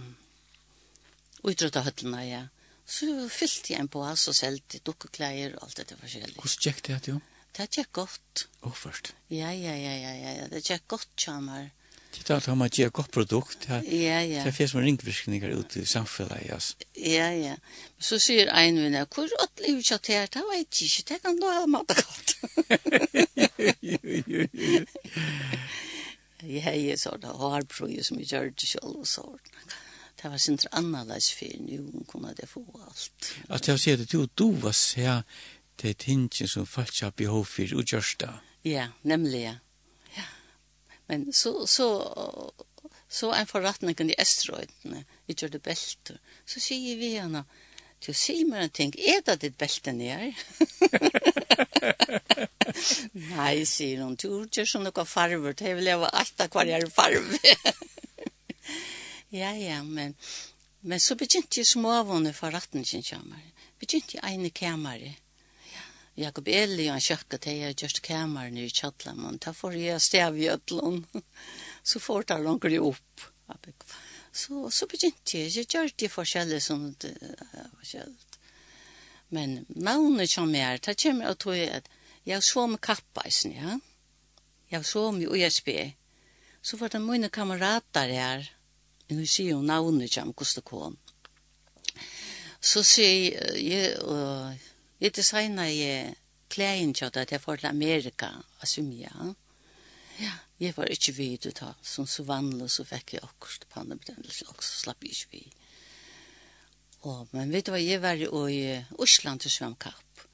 utrota høttene, ja. Så fyllte jeg en på oss og selte dukkeklæger og alt dette forskjellige. Hvordan gikk det, jo? Ja. Det gikk godt. Åh, først. Ja, ja, ja, ja, ja, ja. det gikk godt, kjammer. Det er alt om at gikk godt produkt. Ja, ja. ja. Det er fyrir som ringvirkninger ute i samfunnet, ja. Ja, ja. Så sier en vinn, hvor åt livet kjatt her, det vet jeg ikke, det kan du ha mat godt. (laughs) Ja, jeg så det, og har prøy som jeg gjør det selv og så. Det var sin annerledes fyrir, nå kunne det få alt. At jeg sier det, du, du var sier, det tingene som folk har behov for og gjørs det. Ja, nemlig, ja. ja. Men så, så, så er forretning i Østerøytene, vi gjør det belte. Så sier vi henne, du sier meg en ting, er det ditt belte nere? (laughs) Nei, sier hun, du gjør sånn noe farver, det vil jeg være alt av hver jeg er farve. ja, ja, men, men så begynte jeg småvående forretningen kommer. Begynte jeg ene kameret Jakob Eli og han kjøkket til jeg gjørst kameran i kjattlen, men da får jeg stav i ødlån. (laughs) så får det langer jeg opp. Så, så begynte jeg, jeg gjør det forskjellig som det er forskjellig. Men navnet som er, det kommer av tog at jeg så med kappeisen, ja. Jeg så med USB. Så var det mine kamerater her, nu sier jo navnet som hvordan det kom. Så sier jeg, uh, Jeg designa jeg klæin til at jeg får til Amerika og sumja. Ja, jeg var ikke vidt ut av, som så vanlig så fikk jeg akkurat pannebetennelse, og så slapp jeg ikke vidt. Og, men vet du hva, jeg var i Osland til svømkapp.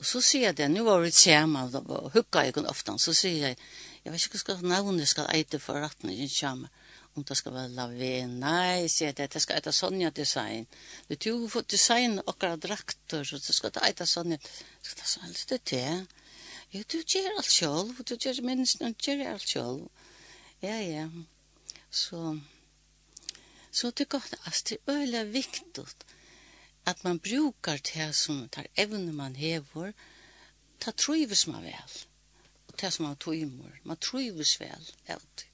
Og så sier jeg det, nå var det sammen, og hukka jeg kun ofte, så sier jeg, jeg vet ikke hva skal navnet skal eite for rettene, jeg kommer om det skal være lavena, Nei, sier det, det skal etter Sonja design. Det er jo for design akkurat drakter, så det skal etter Sonja. det skal ta sånn litt det. Jo, du gjør alt selv, du gjør minst, du gjør alt selv. Ja, ja. Så, så det er godt, altså, det er øyelig viktig at man brukar det som tar evne man hever, ta trives man vel, og det som man tøymer, man trives vel, alltid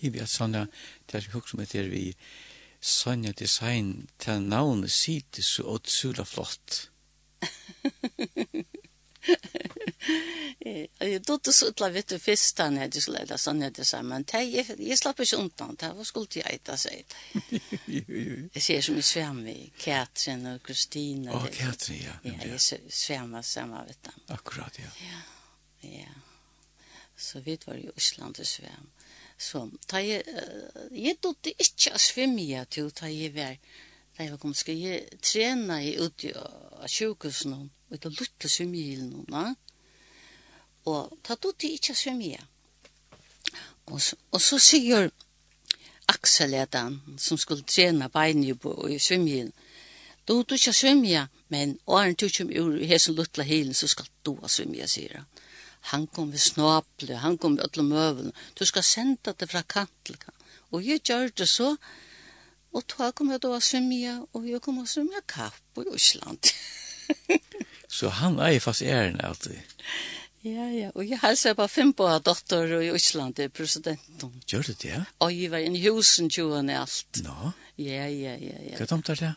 i vi at sånne, det er som hukk som heter vi Sonja Design, det er navnet sitte så åtsula flott. Jeg trodde så utla vitt du fyrst han hadde skulle leida Sonja Design, men jeg jeg slapp ikke undan, det var skuld jeg eita seg. Jeg (laughs) ser som jeg svem i Katrin og Kristina. Å, Katrin, ja. Ja, jeg svem var samme, vet du. Akkurat, ja. Ja, ja. Så vi var i Osland og svem. Så ta jeg, uh, jeg dødde ikke å svimja til ta jeg var, da jeg var kommet, skal jeg trene jeg ute av sjukhus noen, og ikke lutte nå, noen, og ta dødde ikke å svimja. Og, og så sier Axel at han, som skulle trene beinene i svimjehil, du du ikke svimja, men åren du kommer ur hesen lutte hilen, så skal du svimja, sier han han kom vi snåple, han kom vi alle mövlen, du skal senda det fra kantelkan. Og jeg gjør det så, og da kom jeg da å svimja, og jeg kom å svimja kapp i Osland. så (laughs) han er fast æren alltid. Ja, ja, og jeg helser på fem på av dotter i Osland, det er presidenten. Gjør det det, ja? Og jeg var inne i husen, tjoen i alt. Nå? Ja, ja, ja, ja. Hva tomter det?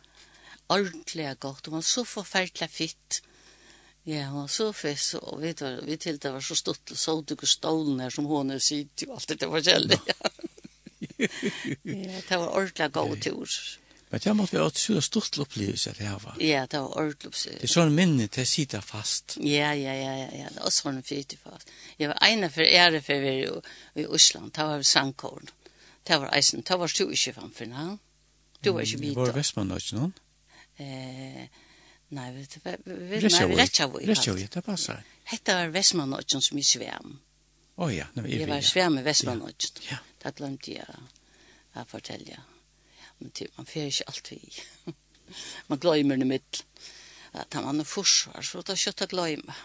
Ordentlig godt, og var så forferdelig fitt. Ja, hon var så fess och vet vad vi till det var så stort så du stolen här som hon är sitt och allt det var själv. (laughs) Ja, det var ordla go tur. Men det måste vara ett så stort upplevelse det här var. Ja, det var ordligt. Det är sån minne det sitter fast. Ja, ja, ja, ja, ja, det var sån fyrt fast. Jag var ena för ära för vi i Island, det var sandkorn. Det var isen, det var stort i framför. Du var ju bit. Det var Västmanland, någon? Eh, Nej, vi vi vi rätta vi. Rätta vi, det passar. Hetta var Vestmannaøkken som i svem. Å oh, ja, nei, vi. var var Svam i Vestmannaøkken. Ja. Det glemte jeg å fortelle. Men typ, man fer ikke alt vi. man glemmer det mitt. At han var noe forsvar, så da kjøtt å glemme.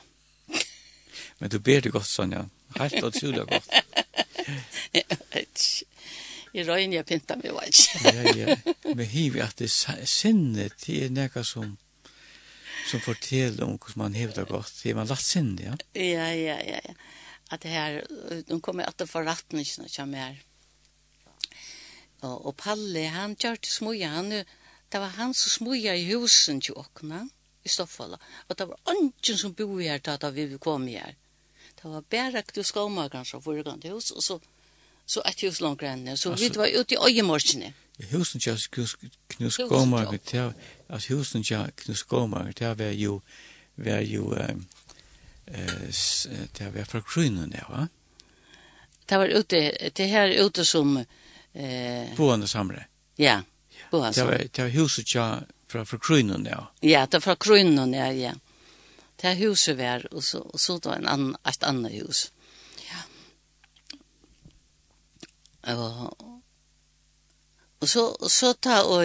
Men du ber det godt, Sonja. Helt og tydelig godt. Jeg (laughs) vet ikke. Jeg røyner jeg pinta meg, vet ikke. ja, ja. Men hiver at det sinnet, det er noe som som fortäller om hur man hävdar gott. Det är man lagt synd, ja? Ja, ja, ja. ja. Att det här, de kommer att få rattningen som er. Och, och Palle, han gjør det smuja. Han, det var han som smuja i husen til åkna i Stoffala. Og det var ingen som bor här da, att vi kom här. Det var bare ikke du ska omgångar som föregående hus och så, så et hus langt grann. Så alltså, vi var ute i öjemorskene husen tja knus gomark tja altså husen tja knus gomark tja var jo var jo tja var fra krynen ja va Det var ute, det her ute som... Eh... Boende samre. Ja, boende samre. Det var, det var huset tja fra, fra krynen, ja. Ja, det var fra krynen, ja, ja. Det her huset var, og så, og så var en annan, et annet hus. Ja. Og, Og så, og så ta og,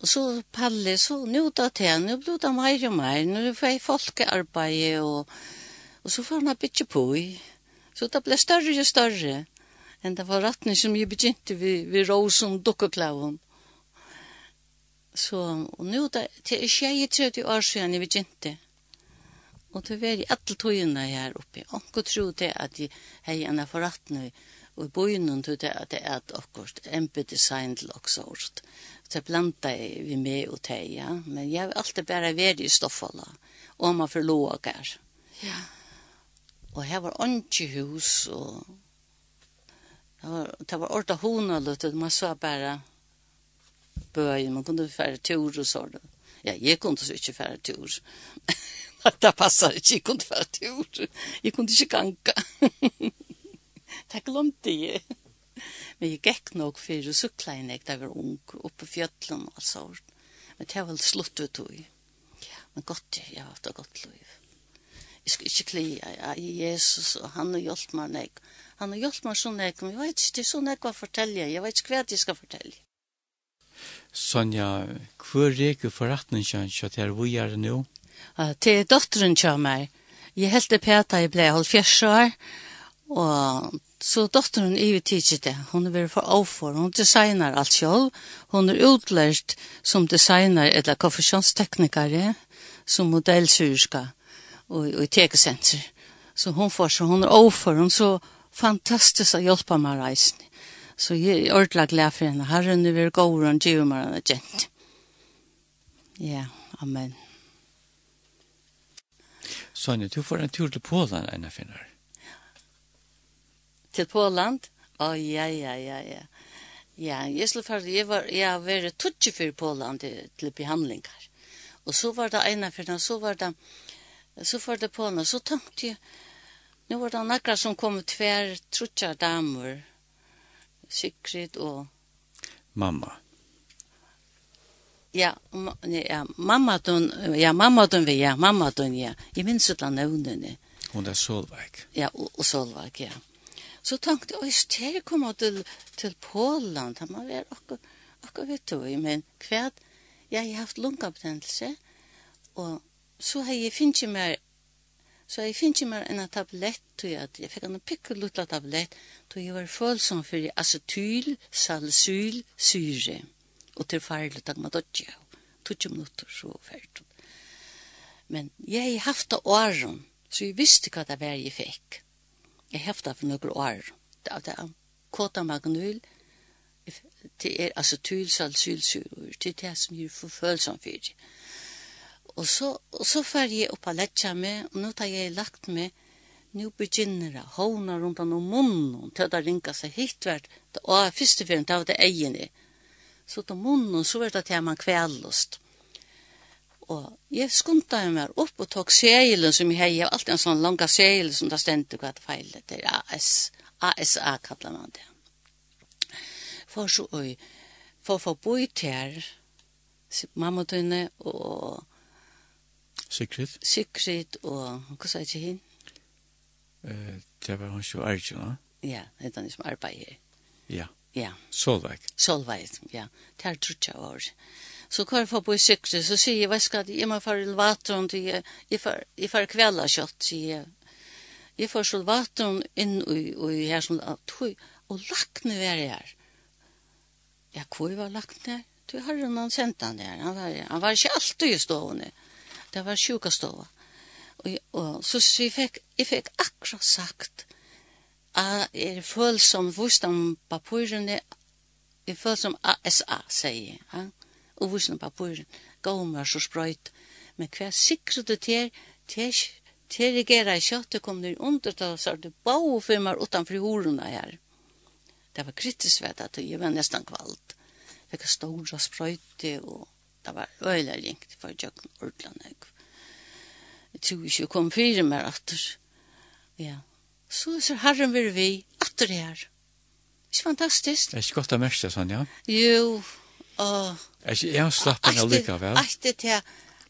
og så palle, så nu da til han, nu ble det mer og mer, nu får jeg folkearbeid, og, og så får han bytje på i. Så det ble større og større, enn det var rettene som jeg begynte ved, ved rosen dukkeklaven. Så, og nu da, til jeg er 30 år siden jeg begynte, og det var i alle togene her oppe. Og jeg tror det at jeg har en forrettene, og Og i bøynen tog det at det er et akkurat MP-design til Oxford. Så jeg blanda vi med og teg, ja. Men jeg har alltid bare vært i Stoffala, og man for låger. Ja. Og her var åndtje hus, og det var, det var orta hona luttet, man så bare bøyen, man kunne fære tur og sånn. Ja, jeg kunne så ikke fære tur. det (laughs) passar ikke, jeg kunne fære tur. Jeg kunne ikke ganga. (laughs) det glömde jag. (laughs) Men jag gick nog för att cykla in jag var ung uppe i fjällen och så. Men det var väl slutt ut då. Men gott, jag har haft ett gott liv. Jag ska inte klia i Jesus och han har hjälpt mig när Han har hjälpt mig sånn jeg, men jeg vet ikke, det er sånn jeg kan fortelle, jeg vet ikke hva jeg skal fortelle. Sonja, hvor reker det forretningen til at jeg er gjøre nå? Uh, Til dotteren til meg. Jeg heldte peta jeg ble halvfjerds år, og Så dotteren i vi tidsi det. Hun er vært for avfor. Hun designer alt selv. Hun er utlært som designer eller konfesjonsteknikere som modellsyrska og, og i tekesenter. Så hun får så hun er avfor. Hun er så fantastisk å hjelpe meg reisen. Så jeg er ordentlig glad for henne. Herren er vært god og gjør meg henne gent. Ja, amen. Sonja, du får en tur til Polen, Einar Finnar til Poland. Å, oh, ja, ja, ja, ja. Ja, jeg skulle for, jeg var, jeg har vært tutsi for Poland til, til behandlingar. Og så var det ene for så var det, så var det på henne, så tenkte jeg, nu var det nakra som kom tver trutja damer, Sigrid og... Mamma. Ja, ma, ja, mamma don, ja, mamma don vi, ja, mamma don, ja. Jeg minns utla nøvnene. Hun er Solveig. Ja, og, og Solveig, ja. Så tenkte jeg, jeg skal komme til, til Polen, han må være akkurat akkur vet du, men kvært, jeg har haft lungabetennelse, og så har jeg finnet meg, så har jeg finnet meg en tablett, tog jeg, jeg fikk en pikkelutla tablett, tog jeg var følsom for acetyl, salsyl, syre, og til farlig, da takk med dodja, 20 minutter, så ferdig. Men jeg har haft det åren, så jeg visste hva det var jeg fikk. Jeg hefta for noen år. Det er det. Kåta magnull, det er altså tylsal sylsyrer, det er det som gjør forfølsom for. Og så, og så fer jeg opp og letja meg, og nå tar jeg lagt meg, nå begynner jeg, håna rundt om munnen, til det ringa seg hittvert, og første fyren, det var det egene. Så til munnen, så var det til man kvelost. Mm og jeg skunta meg opp og tok seilen som jeg har, jeg har alltid en sånn langa seil som det stendte hva det feilet, det er AS, ASA kallar man det. For så, oi, for å få bo i tær, mamma tøyne og Sigrid. Sigrid og, hva sa jeg ikke hin? Eh, det var hun som er ikke, Ja, det er den som arbeider. Ja. Ja. Solveig. Solveig, ja. Det er trutja år. Ja. Så kör jag på i cykel så säger jag, vad jeg, jag göra för elevatoren jeg, jeg, får kvälla kjøtt, sier jeg. Jeg får solvatorn in och i her som tog og lagt nu är her. Ja, hvor var lagt ner. Du har jo noen sendt han der, Han var han var ikke alltid i stående. Det var sjuka stående. Og, og så så jeg fikk, jeg fikk akkurat sagt at jeg er følsom vustan papurene jeg er følsom ASA sier han og vusen papuren, gaumar så sprøyt. Men hva sikrer du til, til, til regera i kjøttet kom det under til oss, det bau firmar utanfor horona her. Det var kritisk ved at jeg var nesten kvalt. Det var stora sprøyte, og det var øyla ringt for jøkken ordlande. Jeg tror ikke jeg kom fire mer atter. Ja. Så ser herren vi vi atter her. Det er fantastisk. Det er ikke godt å merke sånn, ja? Jo, Og, altså, jeg har slappet henne lykke vel. Alltid til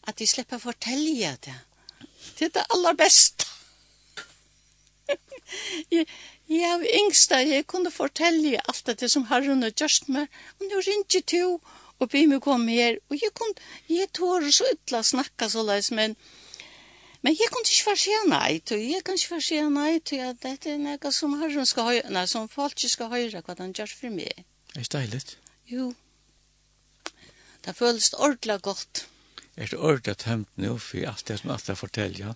at de slipper å fortelle det. Det er det aller beste. (laughs) jeg, jeg er yngst, jeg kunne fortelle alt det som har og gjort meg, men nå ringer to og be meg komme her, og jeg kunne, jeg tår så ytla snakka så leis, men Men jeg kunne ikke være sier nei til, jeg kan ikke være nei til at dette er noe som, herren skal høyre, nei, som folk skal høyre hva han gjør for meg. Er det deilig? Jo. Det føles ordentlig godt. Er det ordentlig tømt nå for alt det som alt jeg forteller, ja?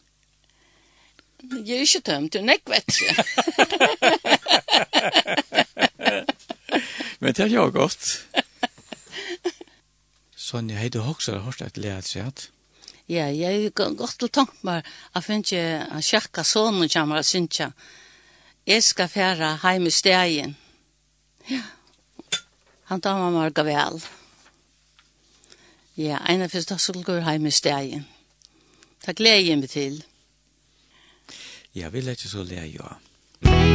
Jeg er ikke tømt, du nekk vet ikke. Men det er jo godt. Sonja, hei du også har hørt et lært seg at? Ja, jeg har gått til tanke meg at jeg ikke har sjekket sånn og kommer og synes jeg. Jeg skal fjerde hjemme i stegen. Ja. Han tar meg meg vel. Ja. Ja, en av første skulle gå hjem i stegen. Det gleder jeg meg til. Ja, vi lette så lær jo. Ja.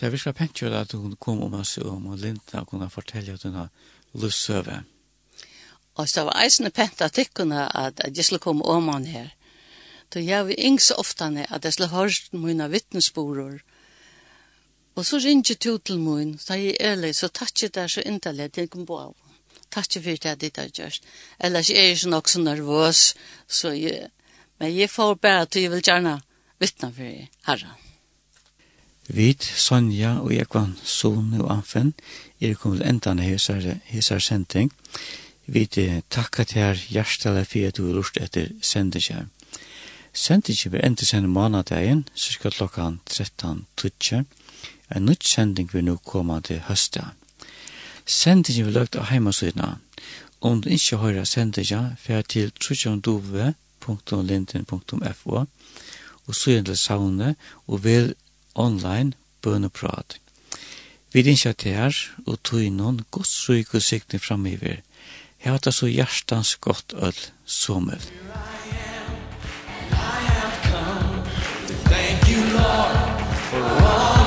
Det er virkelig pent kjøret at hun kom om oss om og Linda kunne fortelle at hun har løsøve. Og så var eisende pent at jeg kunne at jeg skulle komme om han her. Så jeg var ikke så ofte at jeg skulle høre mine vittnesborer. Og så ringte to til min, så jeg er ærlig, så takk jeg der så inntil jeg kom på av. Takk for det jeg har gjort. Ellers er jeg ikke nok så nervøs, så jeg, men jeg får bare at jeg vil gjerne vittne for herren. Vit, Sonja og Ekvan, Sone og Anfen, er kommet endan i hesar sending. Vit takka til her hjertelig for at du har lurt etter sendingen. Sendingen blir enda sende månadagen, cirka klokkan 13.20. En nytt sending vil nå komme til høsta. Sendingen vil løgt av heimasydna. Om du ikke hører sendingen, fer til trusjondove.linden.fo og søgjende savne og vil online bøneprat. Vi dinskja til her, og tog noen godt syk og sikne framiver. Jeg hatt så hjertans godt øl, som øl. Thank you, Lord, for all